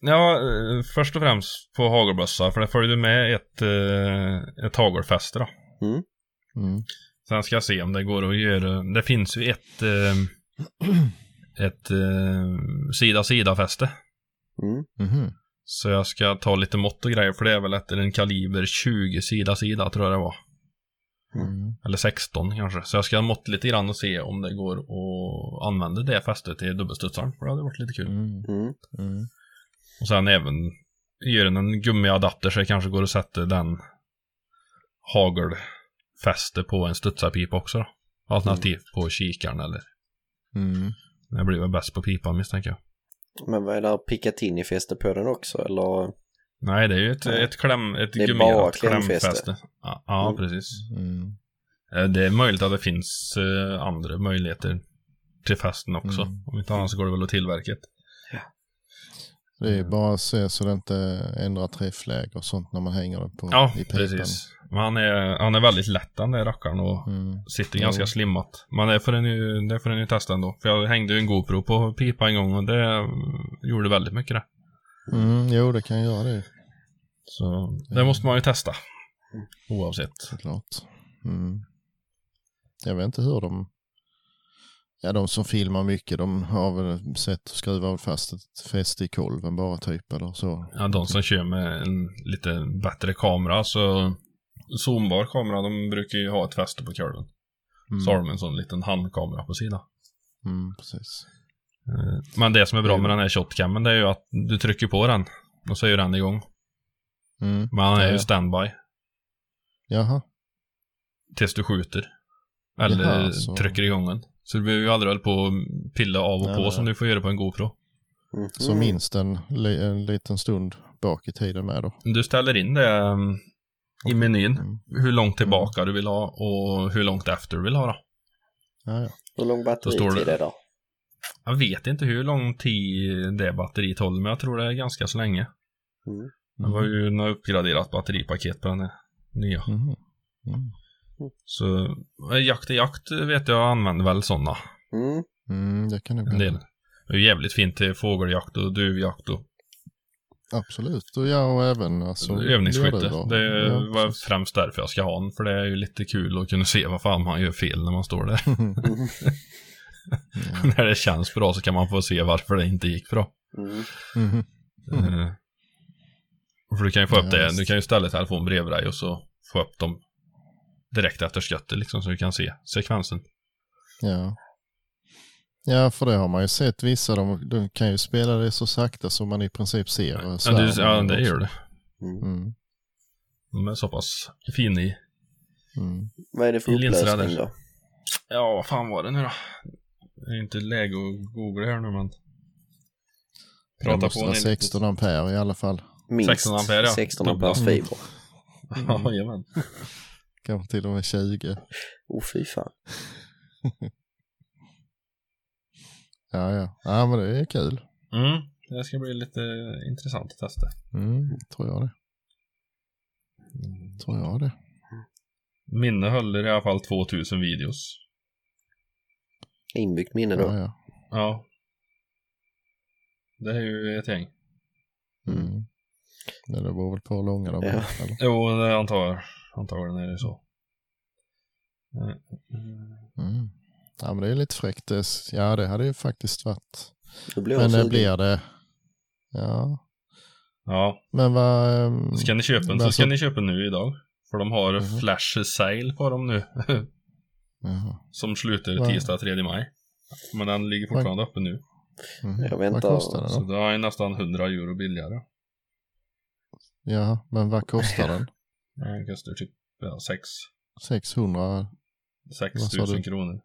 Ja, eh, först och främst på hagelbössa. För det följer med ett, eh, ett hagelfäste då. Mm. Sen ska jag se om det går att göra. Det finns ju ett eh, [CLEARS THROAT] ett sida-sida-fäste. Mm. Mhm. Så jag ska ta lite mått och grejer för det är väl efter en kaliber 20 sida-sida tror jag det var. Mm. Eller 16 kanske. Så jag ska måtta lite grann och se om det går att använda det fästet till dubbelstudsaren. För det hade varit lite kul. Mm. Mm. Mm. Och sen även göra en gummiadapter så det kanske går att sätta den hagelfäste på en studsarpipa också då. Alternativt på kikaren eller. Mm. Det blir väl bäst på pipan misstänker jag. Men vad är det Picatinny-fäste på den också eller? Nej, det är ju ett, ett kläm, ett Det är gummirat bara klämfäste. Ja, ja Mm. precis. Mm. Eh, Det är möjligt att det finns eh, andra möjligheter till fästen också. Mm. Om inte annat så går det väl att tillverka ett. Det är bara att se så det inte ändrar träffläge och sånt när man hänger den på Ja, i pipan. precis. Men han är, han är väldigt lätt den där rackaren och Mm. sitter Jo. ganska slimmat. Men det får en ju, det får en ju testa ändå. För jag hängde ju en GoPro på pipa en gång och det gjorde väldigt mycket det. Mm, jo, det kan göra det Så det måste man ju testa. Oavsett. såklart. Mm. Jag vet inte hur de... Ja, de som filmar mycket, de har väl sett att skruva fast ett fäste i kolven bara typ eller så. Ja, de som kör med en lite bättre kamera så zoombar kamera, de brukar ju ha ett fäste på kurven. Mm. Så har de en sån liten handkamera på sidan. Mm, precis. Eh, Men det som är bra Mm. med den här shotcammen det är ju att du trycker på den och så är ju den igång. Mm. Men han är ju standby Jaha. tills du skjuter. Eller Jaha, så- trycker igång den. Så du behöver ju aldrig hålla på och pilla av och Nej, på nej, som du får göra på en GoPro. Mhm. Så minst en, en liten stund bak i tiden med då. Du ställer in det i menyn. Mm. Hur långt tillbaka du vill ha och hur långt efter du vill ha då. Ja, ja. Hur lång står batteritid det- är det? Jag vet inte hur lång tid det batteriet håller, men jag tror det är ganska så länge. Mm. Det var ju något uppgraderat batteripaket på den här nya. Mhm. Mm. Så eh, jakt är jakt vet jag använder väl sådana Mm. Mm, det kan det en bli. del. Det är jävligt fint till fågeljakt och duvjakt och Absolut, och jag och även alltså, övningsskytte. Det Ja, var precis. främst därför jag ska ha den, för det är ju lite kul att kunna se vad fan man gör fel när man står där. [LAUGHS] när det känns bra så kan man få se varför det inte gick bra. Mm. Mhm. Eh, För du kan ju få upp Ja, det, du kan ju ställa telefonen bredvid dig och så få upp dem direkt efter skottet liksom så du kan se sekvensen. Ja. Ja, för det har man ju sett vissa, de, de kan ju spela det så sakta som man i princip ser Ja, du, svärden ja det gör det. Mm. Mm. De är så pass fina i. Mm. Vad är det för upplösning då? Ja, vad fan var det nu då? Det är inte läge att googla här nu men. Det Prata måste på vara en 16 ampere i alla fall. Minst 16 ampere, ja. 16 Dubbla. amperes fiber. [LAUGHS] Ja, jajamän. Kanske till och med 20. Oh fy fan. [LAUGHS] Ja, ja. Ja, men det är kul. Mm, det ska bli lite intressant att testa. Mm, tror jag det. Tror jag det. Minne håller i alla fall 2000 videos. Inbyggt minne då. Ja, ja. Ja. Det är ju ett gäng. Mm. Det beror väl på hur långa de. Ja. Eller? Jo, det antar antagligen är det så. Mm. Ja, men det är lite fräckt. Det, ja, det hade ju faktiskt varit. Jag Men det blir det. Ja, Ja, men vad... ehm, ska ni köpa den så vad ska så- ni köpa nu idag. För de har Mhm. flash sale på dem nu. Jaha. [LAUGHS] som slutar Vad- tisdag 3 maj. Men den ligger fortfarande uppe nu. Mhm. Jag Vad väntar. kostar den Så då? det är nästan 100 euro billigare. Ja, men vad kostar den? [LAUGHS] Den kostar typ ja, 6 600? 6 Vad sa 000 du? kronor.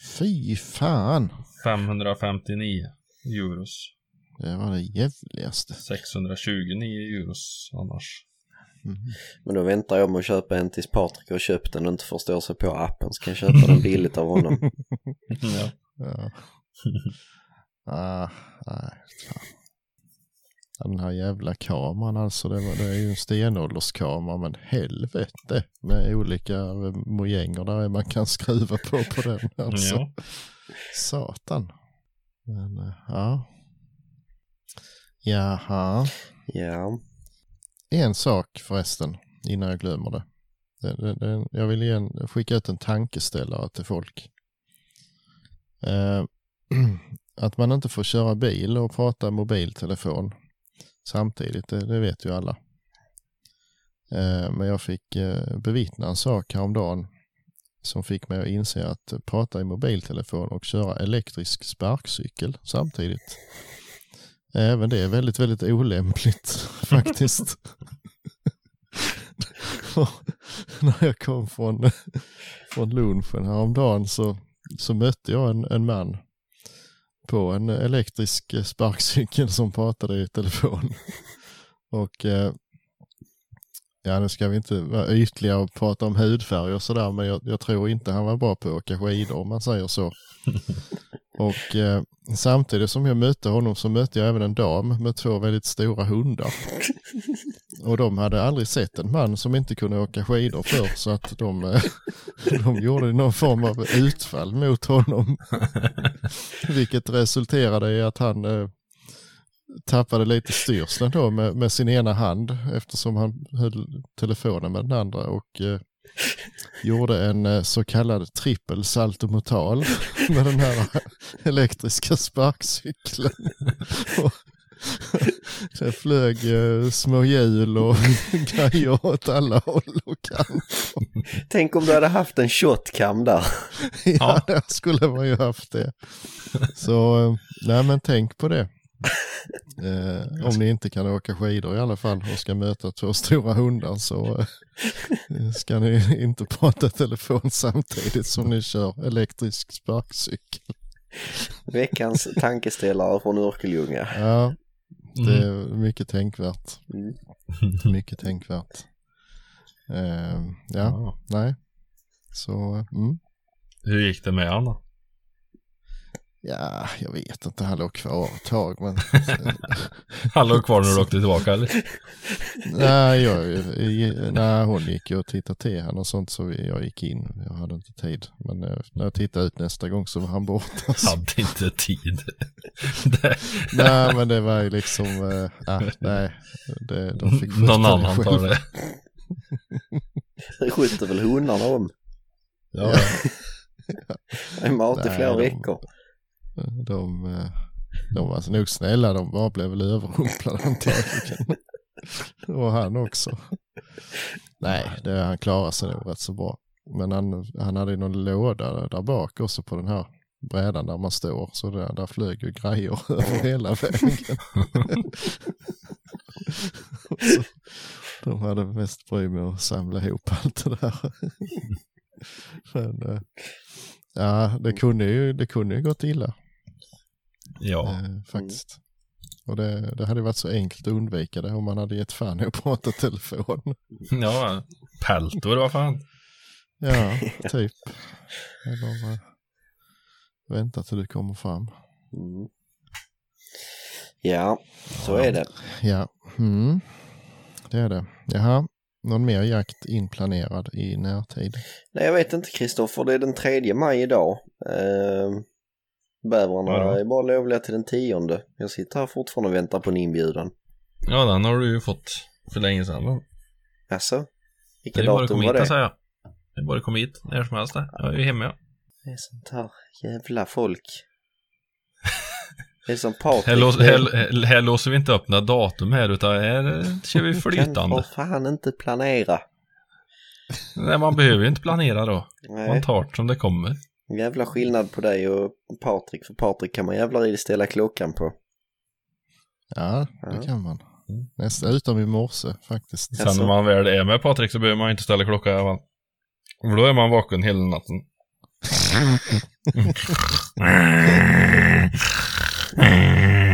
Fy fan! 559 euros. Det var det jävligaste. 629 euros annars. Mhm. Men då väntar jag med att köpa en tills Patrik har köpt den och inte förstår sig på appen. Så kan jag köpa den billigt av honom. [LAUGHS] ja. Ja. [LAUGHS] ah, nej, fan. Den här jävla kameran alltså, det, var, det är ju en stenålderskamera men helvete med olika mojänger där man kan skruva på på den [LAUGHS] alltså. Ja. Satan. Men eh, ja. Jaha. Ja. En sak förresten innan jag glömmer det. det, det, det jag vill igen skicka ut en tankeställare till folk. Eh, [CLEARS THROAT] att man inte får köra bil och prata mobiltelefon samtidigt, det, det vet ju alla. Eh, men jag fick eh, bevittna en sak häromdagen som fick mig att inse att prata i mobiltelefon och köra elektrisk sparkcykel samtidigt. Även det är väldigt, väldigt olämpligt [LAUGHS] faktiskt. [LAUGHS] När jag kom från, från lunchen häromdagen så, så mötte jag en, en man på en elektrisk sparkcykel som pratade i telefon. [LAUGHS] Och eh, ja, nu ska vi inte vara ytliga och prata om hudfärg och sådär, men jag, jag tror inte han var bra på att åka skidor om man säger så. [LAUGHS] Och eh, samtidigt som jag mötte honom så mötte jag även en dam med två väldigt stora hundar. [LAUGHS] Och de hade aldrig sett en man som inte kunde åka skidor för så att de, eh, de gjorde någon form av utfall mot honom. [LAUGHS] Vilket resulterade i att han eh, tappade lite styrseln då med, med sin ena hand eftersom han höll telefonen med den andra och eh, gjorde en eh, så kallad trippel saltomortal med den här [LAUGHS] elektriska sparkcykeln. Och [LAUGHS] det flög eh, små hjul och [LAUGHS] grejer åt alla håll och kanter. Tänk om du hade haft en shotcam där. [LAUGHS] Ja, där skulle man ju haft det. Så, eh, nej men tänk på det. Eh, om ni inte kan åka skidor i alla fall och ska möta två stora hundar så eh, ska ni inte prata telefon samtidigt som ni kör elektrisk sparkcykel. Veckans tankeställare från Örkelljunga. Ja, det Mm. är mycket tänkvärt. Mm. [LAUGHS] Mycket tänkvärt. Ehm, ja, Ja. nej. Så, mm. Hur gick det med Anna? Ja, jag vet inte. Han låg kvar ett tag men [LAUGHS] Han låg kvar när du åkte tillbaka eller? [LAUGHS] nej, jag, nej, hon gick ju och tittade till han och sånt så jag gick in. Jag hade inte tid. Men eh, när jag tittade ut nästa gång så var han borta. Så, Hade inte tid. [LAUGHS] Nej, men det var ju liksom, ah, nej. Det, de fick Någon annan tar själva. det. Det skjuter väl hundarna om. Ja. Det är mat i flera de- veckor. De, eh, de var alltså nog snälla, de bara blev väl överrumplade [LAUGHS] antagligen. Och han också. Nej, det, han klarade sig nog rätt så bra. Men han, han hade ju någon låda där, bak också på den här brädan där man står. Så där, där flög ju grejer [LAUGHS] över hela vägen. så, de hade mest bry med att samla ihop allt det där. Men, eh, ja, det kunde ju, det kunde ju gått illa ja. Eh, faktiskt. Och det, det hade varit så enkelt att undvika det om man hade gett fan i att prata telefon. [LAUGHS] Ja, peltor vad fan. Ja, [LAUGHS] typ. Eller eh, vänta till du kommer fram. Mm. Ja, så är det. Ja, mm. det är det. Jaha, någon mer jakt inplanerad i närtid? Nej, jag vet inte Kristoffer, det är den 3 maj idag. Eh, bävrarna Ja. är bara lovliga till den tionde. Jag sitter här fortfarande och väntar på en inbjudan. Ja, den har du ju fått för länge sedan. va? Alltså, Det vilket datum komma var hit, det? säger jag. Det är bara att komma hit när som helst. Jag är ju hemma. ja. Det är sånt här jävla folk. Det är som Patrik. Här, lås, här, här låser vi inte upp några datum här utan här eh, kör vi Kan flytande. för fan inte planera. Nej, man behöver ju inte planera då. Man Nej, tar det som det kommer. Jävla skillnad på dig och Patrik. För Patrik kan man jävlar i ställa klockan på. Ja, Ja. det kan man. Nästan utom i morse faktiskt. Sen Jaså? när man väl är med Patrik så behöver man inte ställa klocka i alla fall. För då är man vaken hela natten. [LAUGHS] [LAUGHS]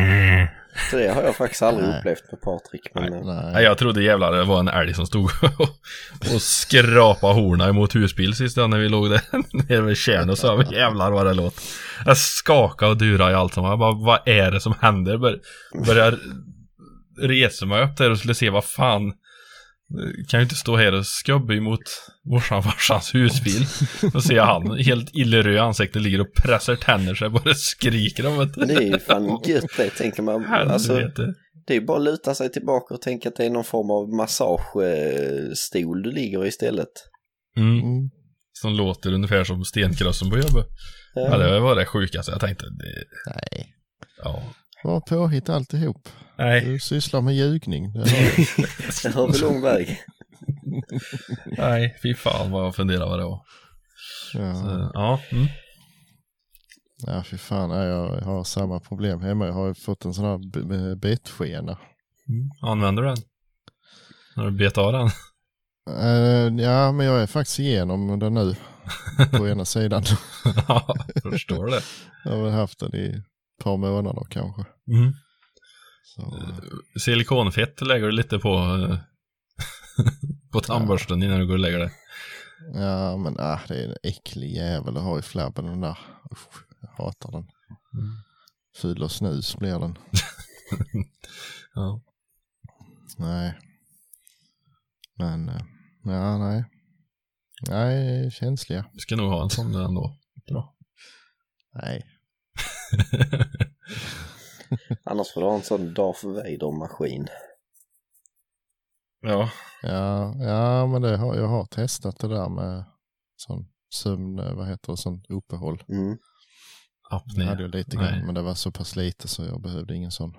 Så det har jag faktiskt aldrig Nej. upplevt med Patrik. Men, Nej, eh, Nej, nej. jag trodde jävlar det var en älg som stod [LAUGHS] och, och skrapade horna emot husbil sist när vi låg där [LAUGHS] nere vid tjärn och sa jävlar vad det låt. Jag skakade och durade i allt som var. Jag bara, vad är det som händer? Bör, börjar resa mig upp där och skulle se vad fan. Kan ju inte stå här och skubba emot morsan och farsans husbil. Och se han helt illeröd i ansiktet ligger och pressar tänder sig bara skriker om det. men det är ju fan gött det tänker man. Alltså, det är ju bara att luta sig tillbaka och tänka att det är någon form av massagestol du ligger i istället. Mm. Mm. Som låter ungefär som stenkrossen på jobbet. Ja, det var det sjukaste. Jag tänkte, det, Nej, ja. Var påhitt alltihop. Nej, Du sysslar med ljugning. Det har [LAUGHS] vi lång väg. [LAUGHS] nej, fy fan vad jag funderar vad det var. Ja. Så, ja, mm. Ja, fy fan. Ja, jag har samma problem hemma. Jag har ju fått en sån här bettskena. Använder du den? När du bet av den? Eh, ja, men jag är faktiskt igenom den nu [LAUGHS] på ena sidan. Ja, jag förstår det. Jag har väl haft den i par månader kanske. Mm. Så, Silikonfett lägger du lite på, eh, [LAUGHS] på tandborsten innan du går och lägger dig. ja, men ah, det är en äcklig jävel att ha i flabben den där. Usch, jag hatar den. Ful och snus blir den. [LAUGHS] Ja. Nej. Men, eh, ja, nej. Nej, känsliga. Vi ska nog ha en sån ändå. Bra. Nej. [LAUGHS] Annars får du ha en sån Darth Vader-maskin. ja, Ja, ja men det har, jag har testat det där med sån sömn, vad heter det, sån uppehåll. Mm. Det apné. hade jag lite Nej. grann, men det var så pass lite så jag behövde ingen sån.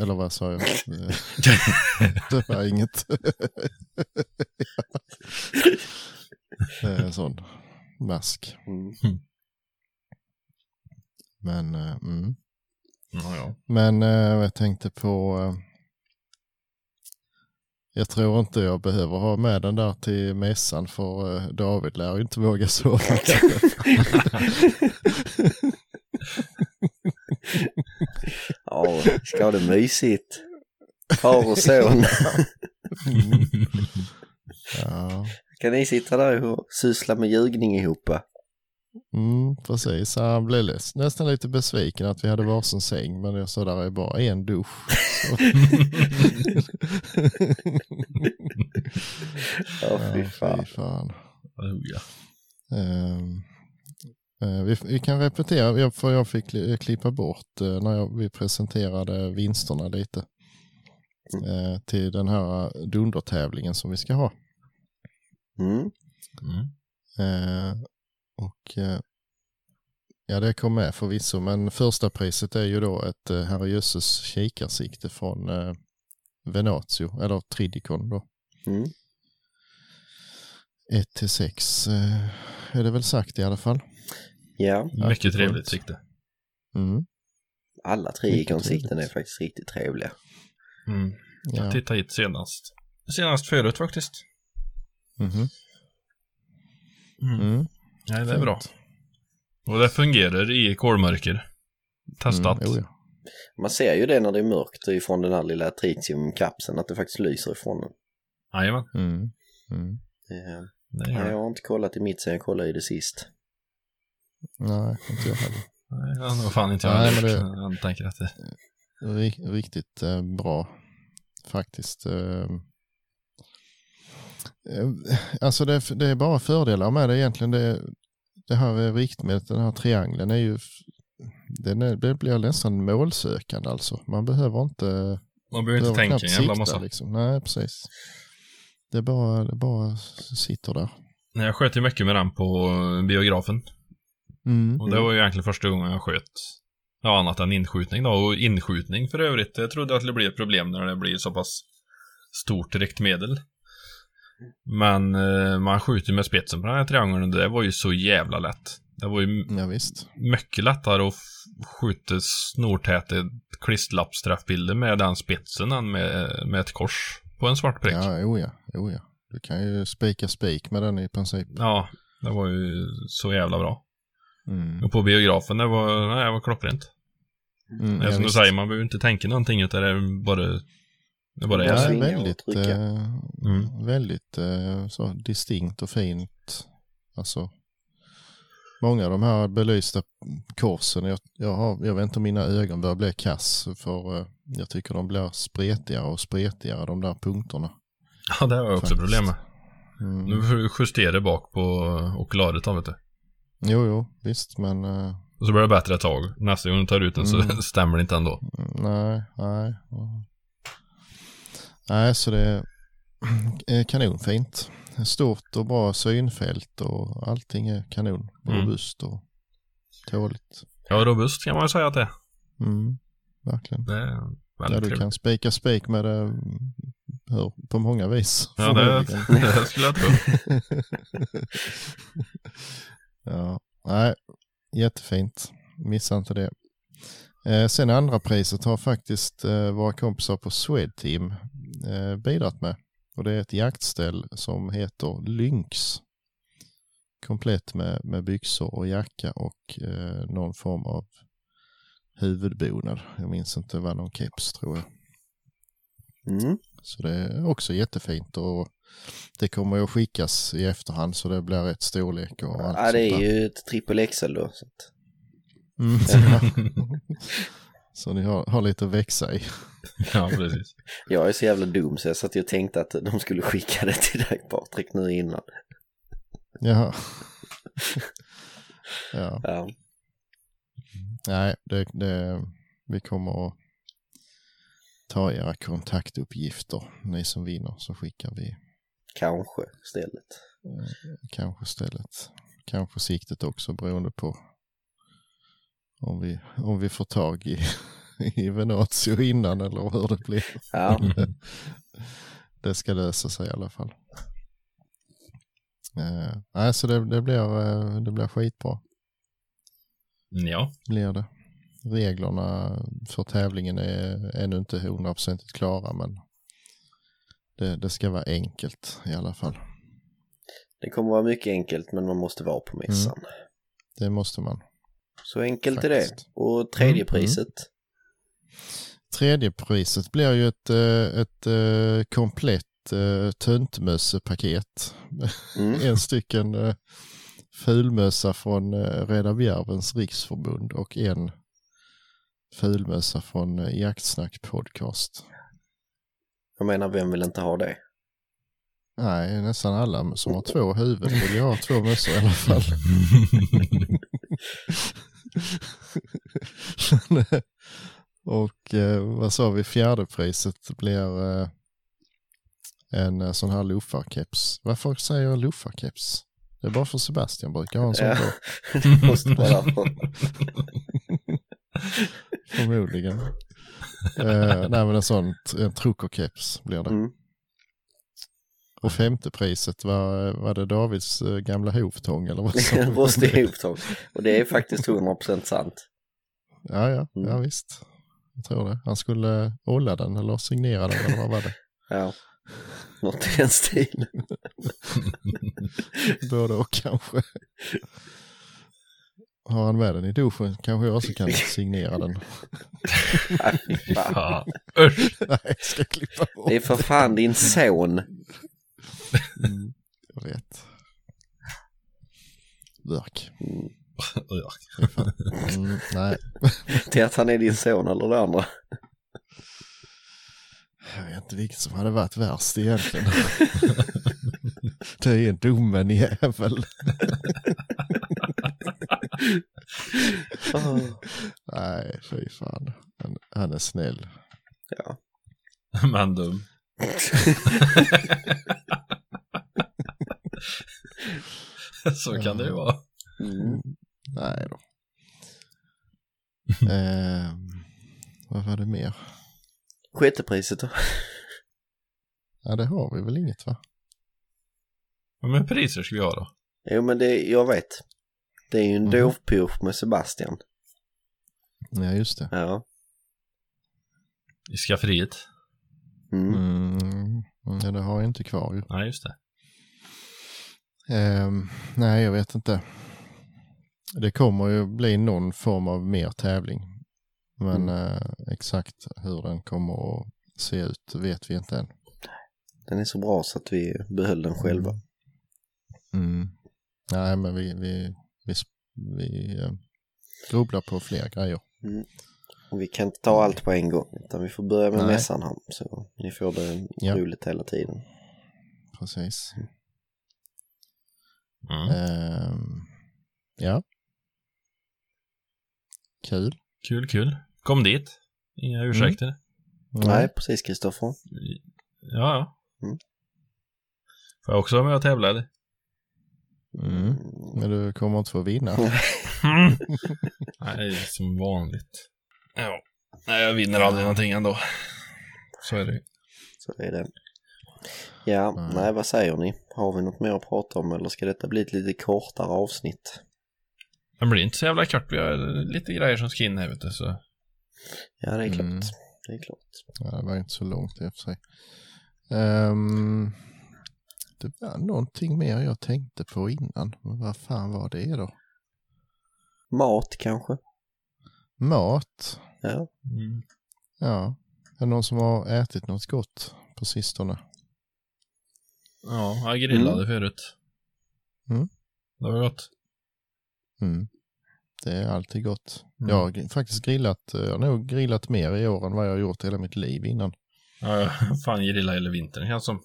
Eller vad sa jag? Det- [LAUGHS] det var inget. [LAUGHS] Det är en sån mask. Mm. Men, eh, mm. Ja, ja. Men eh, jag tänkte på, eh, Jag tror inte jag behöver ha med den där till mässan för David lär ju inte våga sova. Ja, ska ha det mysigt. Far och son. ja, Kan ni sitta där och syssla med ljugning ihop? mm, precis. Han blev nästan lite besviken att vi hade varsin säng men jag sa där är bara en dusch. [LAUGHS] Ja, fy Ja, fan. fy fan. Oh, ja. Ehm, eh, vi, vi kan repetera, jag- för jag fick kli- klippa bort eh, när jag, vi presenterade vinsterna lite. eh, till den här dundertävlingen som vi ska ha. Mm. Mm. Eh, och eh, ja, det kom med förvisso, men första priset är ju då ett eh, herrejösses kikarsikte från eh, Venatio, eller Tridicon då. Mm. 1 till 6 eh, är det väl sagt i alla fall. Ja, Mycket trevligt sikte. Mm. alla tre Mycket ikonsikten är faktiskt riktigt trevliga. Mm. Ja. Jag tittade hit senast. Senast förut faktiskt. Mhm. Mm. Mm. Nej, det är bra. Och det fungerar i kolmörker. Testat. Mm, ja. Man ser ju det när det är mörkt ifrån den här lilla tritiumkapseln, att det faktiskt lyser ifrån den. Jajamän, Mm. Mm. Det nej, jag det. har inte kollat i mitt sen jag kollade i det sist. Nej, inte jag heller. Nej, det har nog fan inte jag Nej, heller men. Jag tänker att det... Rik- riktigt eh, bra faktiskt. Eh, alltså det, är- det är bara fördelar med det egentligen. Det, det här riktmedlet, den här triangeln är ju den är, det blir nästan målsökande alltså. Man behöver inte, Man behöver inte tänka en jävla massa. Liksom. Nej, precis. Det bara, det bara sitter där. Nej, Jag sköt ju mycket med den på biografen. Mm. Och det var ju egentligen första gången jag sköt. Ja, annat än inskjutning då. Och inskjutning för övrigt. Jag trodde att det blir ett problem när det blir så pass stort riktmedel. Men eh, man skjuter med spetsen på den här triangeln och det var ju så jävla lätt. Det var ju Ja, visst. mycket lättare att skjuta snortäta klisterlappsträffbilder med den spetsen än med, med ett kors på en svart prick. Ja. Ja, oh ja, oh ja. Du kan ju spika spik med den i princip. det var ju så jävla bra. Mm. Och på biografen, det var, nej, det var klockrent. Mm, Ja, ja, som du visst. säger, man behöver inte tänka någonting utan det är bara... Det Ja, svinga Nej, och väldigt, eh, Mm. väldigt eh, så distinkt och fint. Alltså, många av de här belysta korsen, jag, jag, har, jag vet inte om mina ögon börjar bli kass för eh, jag tycker de blir spretigare och spretigare de där punkterna. [LAUGHS] Ja, det har jag också Faktiskt. problem med. Mm. Nu får du justera bak på okularet då, vet du. Jo, jo, visst, men eh, Och så blir det bättre ett tag. Nästa gång du tar ut den så Mm. [LAUGHS] stämmer det inte ändå. nej, nej. Nej, så det är kanonfint. Stort och bra synfält och allting är kanon. Mm. Robust och tåligt. Ja, robust kan man säga att det är. Mm, verkligen. Det är Ja, du kan spika spik med det hur, på många vis. Ja, det, [LAUGHS] det skulle jag tro. [LAUGHS] ja, nej, jättefint. Missa inte det. Eh, sen andra priset har faktiskt eh, våra kompisar på Swedteam eh, bidragit med. Och det är ett jaktställ som heter Lynx. Komplett med, med byxor och jacka och eh, någon form av huvudbonad. Jag minns inte vad någon keps tror jag. Mm. Så det är också jättefint och det kommer ju att skickas i efterhand så det blir rätt storlek och allt Ja, det är ju ett trippel XL då. Så att, Mm, [LAUGHS] [LAUGHS] så, ni har, har lite att växa i. [LAUGHS] Ja, precis. jag är så jävla dum så jag satt och tänkte att de skulle skicka det till dig Patrik nu innan. Jaha. [LAUGHS] ja, Ja. nej, det, det, vi kommer att ta era kontaktuppgifter, ni som vinner, så skickar vi Kanske istället. kanske stället. Kanske siktet också beroende på om vi, om vi får tag i, [LAUGHS] i Venatio innan eller hur det blir. Ja, [LAUGHS] det ska lösa sig i alla fall. Eh, nej, så det, det, blir, eh, det blir skitbra. Ja, Blir det. Reglerna för tävlingen är ännu inte hundraprocentigt klara men Det, det ska vara enkelt i alla fall. Det kommer vara mycket enkelt men man måste vara på mässan. Det måste man. Så enkelt är det. Faktiskt. Och tredje Mm, priset. Tredje priset blir ju ett, eh, ett eh, komplett eh, tuntmössepaket. Mm. [LAUGHS] en stycken fulmössa från Rädda Bjärvens riksförbund och en fulmössa från Jaktsnack podcast. Jag menar, vem vill inte ha det? Nej, nästan alla som har två huvuden vill ju ha två mössor i alla fall. [LAUGHS] [LAUGHS] och eh, vad sa vi, fjärde priset blir eh, en eh, sån här luffarkeps. Varför säger jag luffarkeps? Det är bara för Sebastian brukar ha en sån Ja. på. Det måste vara därför. [LAUGHS] Förmodligen. eh, nej men en sån, en truckerkeps blir det. Mm. Och femte priset var, var det Davids eh, gamla hovtång eller vad sa [LAUGHS] rostig ihoptång. Och det är faktiskt 100% sant. Ja, ja, ja Mm. visst. Jag tror det. Han skulle olla den eller signera den eller vad var det? [LAUGHS] Ja. Något i den stilen. [LAUGHS] Både och kanske. Har han med den i duschen kanske jag också kan signera den. Nej, fan. Nej, jag ska klippa bort. Det är för fan din son. Mm, jag vet. Burk. Mm, nej, Till att han är din son eller det andra. jag vet inte vilket som hade varit värst egentligen. Det är domen jävel. Oh. [LAUGHS] Nej, fy fan. Han, han är snäll. Ja. Men dum. [LAUGHS] Så kan det ju vara. Mm. Nej då. [LAUGHS] Ehm, vad var det mer? Sjätte priset då? Ja, det har vi väl inget va? Med priser ska vi ha då? Jo men det, jag vet. Det är ju en Mhm. dovpurch med Sebastian. Ja, just det. Ja. I skafferiet? Mm. Mm, ja, det har jag inte kvar ju. Nej, just det. Ehm, nej, jag vet inte. Det kommer ju bli någon form av mer tävling. Men eh, exakt hur den kommer att se ut vet vi inte än. Den är så bra så att vi behöll den själva. Mm. Nej, men vi, vi, vi, vi eh, grubblar på fler grejer. Och vi kan inte ta allt på en gång utan vi får börja med Nej. mässan här. Så ni får det Ja. roligt hela tiden. Precis. Mm. Ehm, ja. Kul. Kul, kul. Kom dit. Inga ursäkter. Nej, precis Kristoffer. Ja, ja. Mm. Får jag också vara med och tävla eller? Mm. Men du kommer inte få vinna. [LAUGHS] Nej, som vanligt. Ja. Nej, jag vinner aldrig någonting ändå. Så är det. Så är det. Ja, Nej. nej vad säger ni? Har vi något mer att prata om eller ska detta bli ett lite kortare avsnitt? Det blir inte så jävla kort. Vi har lite grejer som ska in här vet du. Så. Ja, det är klart. Mm. Det är klart. Ja, det var inte så långt i och för sig. Ehm, det var någonting mer jag tänkte på innan. Men vad fan var det då? Mat kanske? Mat. Ja. Mm. Ja. Är det någon som har ätit något gott på sistone? Ja, jag grillade Mm. förut. Mm. Det var gott. Mm. Det är alltid gott. Mm. Jag har faktiskt grillat, eh, jag har nog grillat mer i år än vad jag har gjort hela mitt liv innan. Ja, jag fan grillade hela vintern känns som.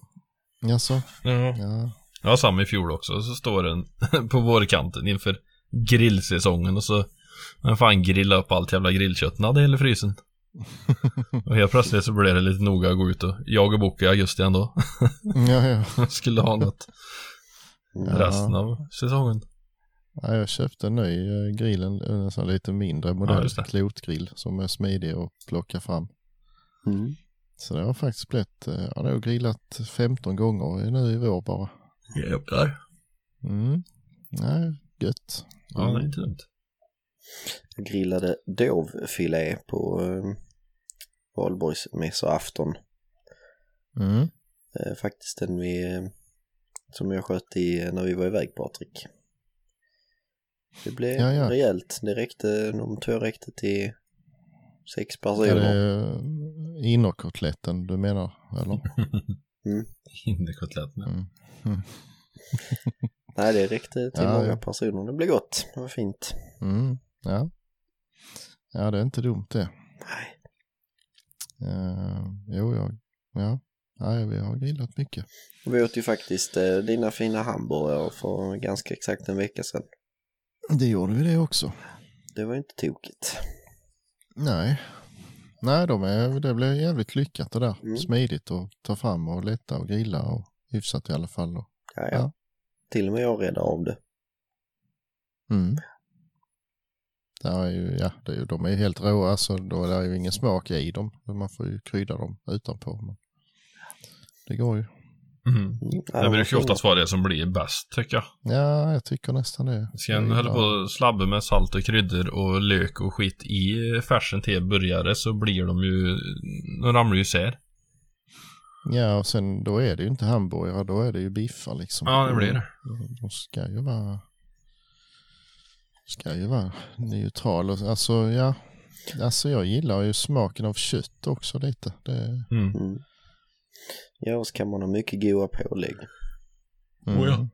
Jaså? Ja. Ja. Jag har samma i fjol också. Så står den [LAUGHS] på vårkanten inför grillsäsongen och så men fan grilla upp allt jävla grillkött hade hela frysen. Och helt plötsligt så blev det lite noga att gå ut och jaga bock i augusti ändå. ja, ja. Jag [LAUGHS] skulle ha något Ja. resten av säsongen. Ja, jag köpte en ny eh, grill, en, sån lite mindre Ja, modell, det. klotgrill som är smidig att plocka fram. Mm. Så det har faktiskt blivit, eh, jag har nog grillat 15 gånger nu i vår bara. Jävlar. Mm. Nej, gött. Ja, det är inte dumt. Jag grillade dovfilé på eh, valborgsmässoafton. Mm. Eh, faktiskt den vi, eh, som jag sköt i eh, när vi var iväg Patrik. Det blev Ja, ja. rejält. Det räckte, de två räckte till sex Är personer. det innerkotletten du menar? Eller? [LAUGHS] Mm. Mm. [LAUGHS] Nej, det räckte till Ja, många ja. personer. Det blev gott. Det var fint. Mm. Ja. ja, det är inte dumt det. Nej. Uh, jo, jag, ja. Nej, vi har grillat mycket. Vi åt ju faktiskt eh, dina fina hamburgare för ganska exakt en vecka sedan. Det gjorde vi det också. Det var inte tokigt. Nej. Nej, de är, det blev jävligt lyckat det där. Mm. Smidigt att ta fram och lätta och grilla och hyfsat i alla fall. Då. Ja, ja. Till och med jag räddar av det. Mm. Det är ju, ja, det är de är ju helt råa så då är det ju ingen smak i dem. Man får ju krydda dem utanpå. Men det går ju. Mm. Det de brukar ju oftast vara det som blir bäst tycker jag. Ja, jag tycker nästan det. Ska en Jag hålla gillar- på och slabba med salt och kryddor och lök och skit i färsen till burgare så blir de ju, de ramlar ju isär. Ja, och sen då är det ju inte hamburgare, då är det ju biffar liksom. Ja, det blir det. De ska ju vara ska ju vara neutral. Och, alltså, ja, alltså jag gillar ju smaken av kött också lite. Det, Mm. Mm. Ja, och så kan man ha mycket goda pålägg. mm. Oh ja.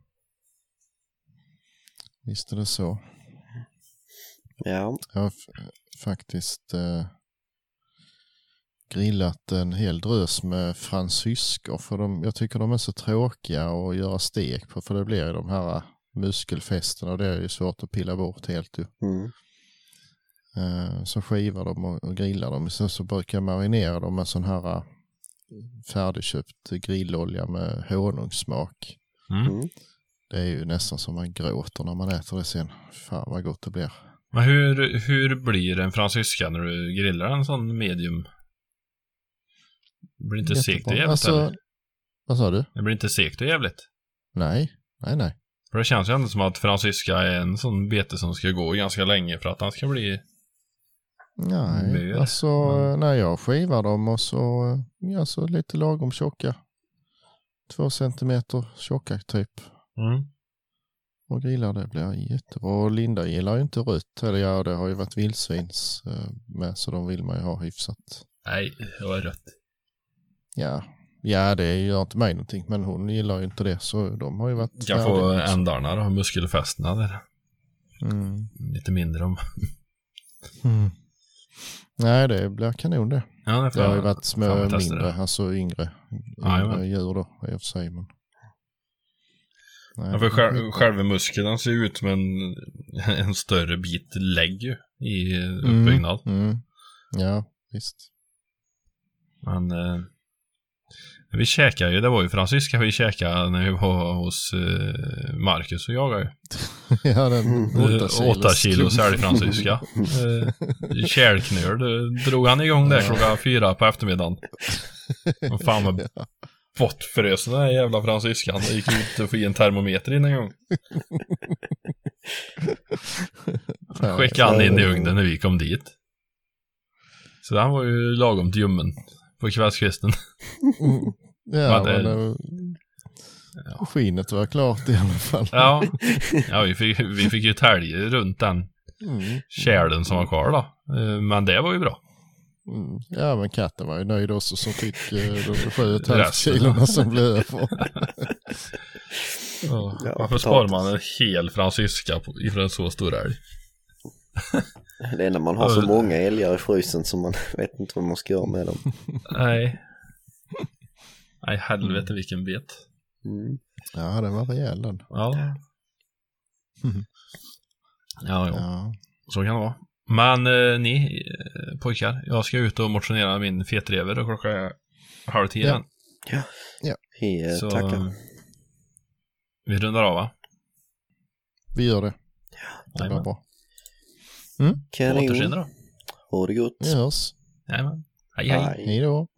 Visst är det så. Ja, Jag har faktiskt eh, grillat en hel drös med fransyskor. För de, jag tycker de är så tråkiga att göra stek på. För det blir ju de här muskelfästena och det är ju svårt att pilla bort helt ju. mm. Eh, så skivar dem och, grillar dem. Sen så brukar jag marinera dem med sån här eh, färdigköpt grillolja med honungssmak. Mm. Mm. Det är ju nästan som man gråter när man äter det sen. Fan vad gott det blir. Men hur, hur blir en fransyska när du grillar en sån medium? Det blir inte segt och jävligt Alltså, eller? vad sa du? Det blir inte segt och jävligt. Nej, nej, nej. För det känns ju ändå som att fransyska är en sån bete som ska gå ganska länge för att han ska bli... Nej, Mer, alltså men- när jag skivar dem och så, alltså lite lagom tjocka. Två centimeter tjocka typ. Mm. Och grillar det blir jättebra. Och Linda gillar ju inte rött. Eller ja, det har ju varit vildsvins eh, med så de vill man ju ha hyfsat. Nej, det var rött. Ja, ja det gör inte mig någonting. Men hon gillar ju inte det så de har ju varit Kan få ändarna då, muskelfästena där. Mm. Lite mindre om... Mm. Nej, det blir kanon det. Ja, det Det har ju varit små, mindre, det. alltså yngre, yngre djur då i och för sig. Men... Nej, Ja, för själv, själva muskeln ser ut som en, [LAUGHS] en större bit lägg ju i uppbyggnad. Mm, mm. Ja, visst. Men eh, vi käkade ju, det var ju fransyska vi käkade när vi var hos eh, Marcus och jagade ju. [LAUGHS] ja, den Mm. åtta Eh, kilos. Åtta kilo sälfransyska. [LAUGHS] Eh, Kärlknöl, drog han igång där klockan fyra på eftermiddagen. Och fan vad [LAUGHS] bortfrös den där jävla fransyskan. Det gick ut att få i en termometer in en gång. Skickade han in i ugnen när vi kom dit. Så han var ju lagom till ljummen på kvällskvisten. Mm. Ja, Men det- eh, Skinet var klart i alla fall. Ja, [LAUGHS] ja vi, fick, vi fick ju tälja runt den Mm. kärlen som var kvar då. Eh, Men det var ju bra. Mm. Ja, men katten var ju nöjd också som fick eh, de sju och halvt som blev över. [LAUGHS] Ja, Ja, Varför sparar man en hel fransyska ifrån en så stor älg? [LAUGHS] Det är när man har så Ja. många älgar i frysen som man [LAUGHS] vet inte vad man ska göra med dem. Nej. Nej, helvete vilken bet. Mm. Ja, den var rejäl den. Ja. [LAUGHS] Ja, ja. Ja. Så kan det vara. Men eh, ni eh, pojkar, jag ska ut och motionera min fetrever och klockan är halv tio Ja. än. Vi eh, Så tackar. vi rundar av va? Vi gör det. Det var Jajamän. bra. På återseende Kanon. då. Ha det gott. Vi hörs. Jajamän. Hej. Hej. Hej då.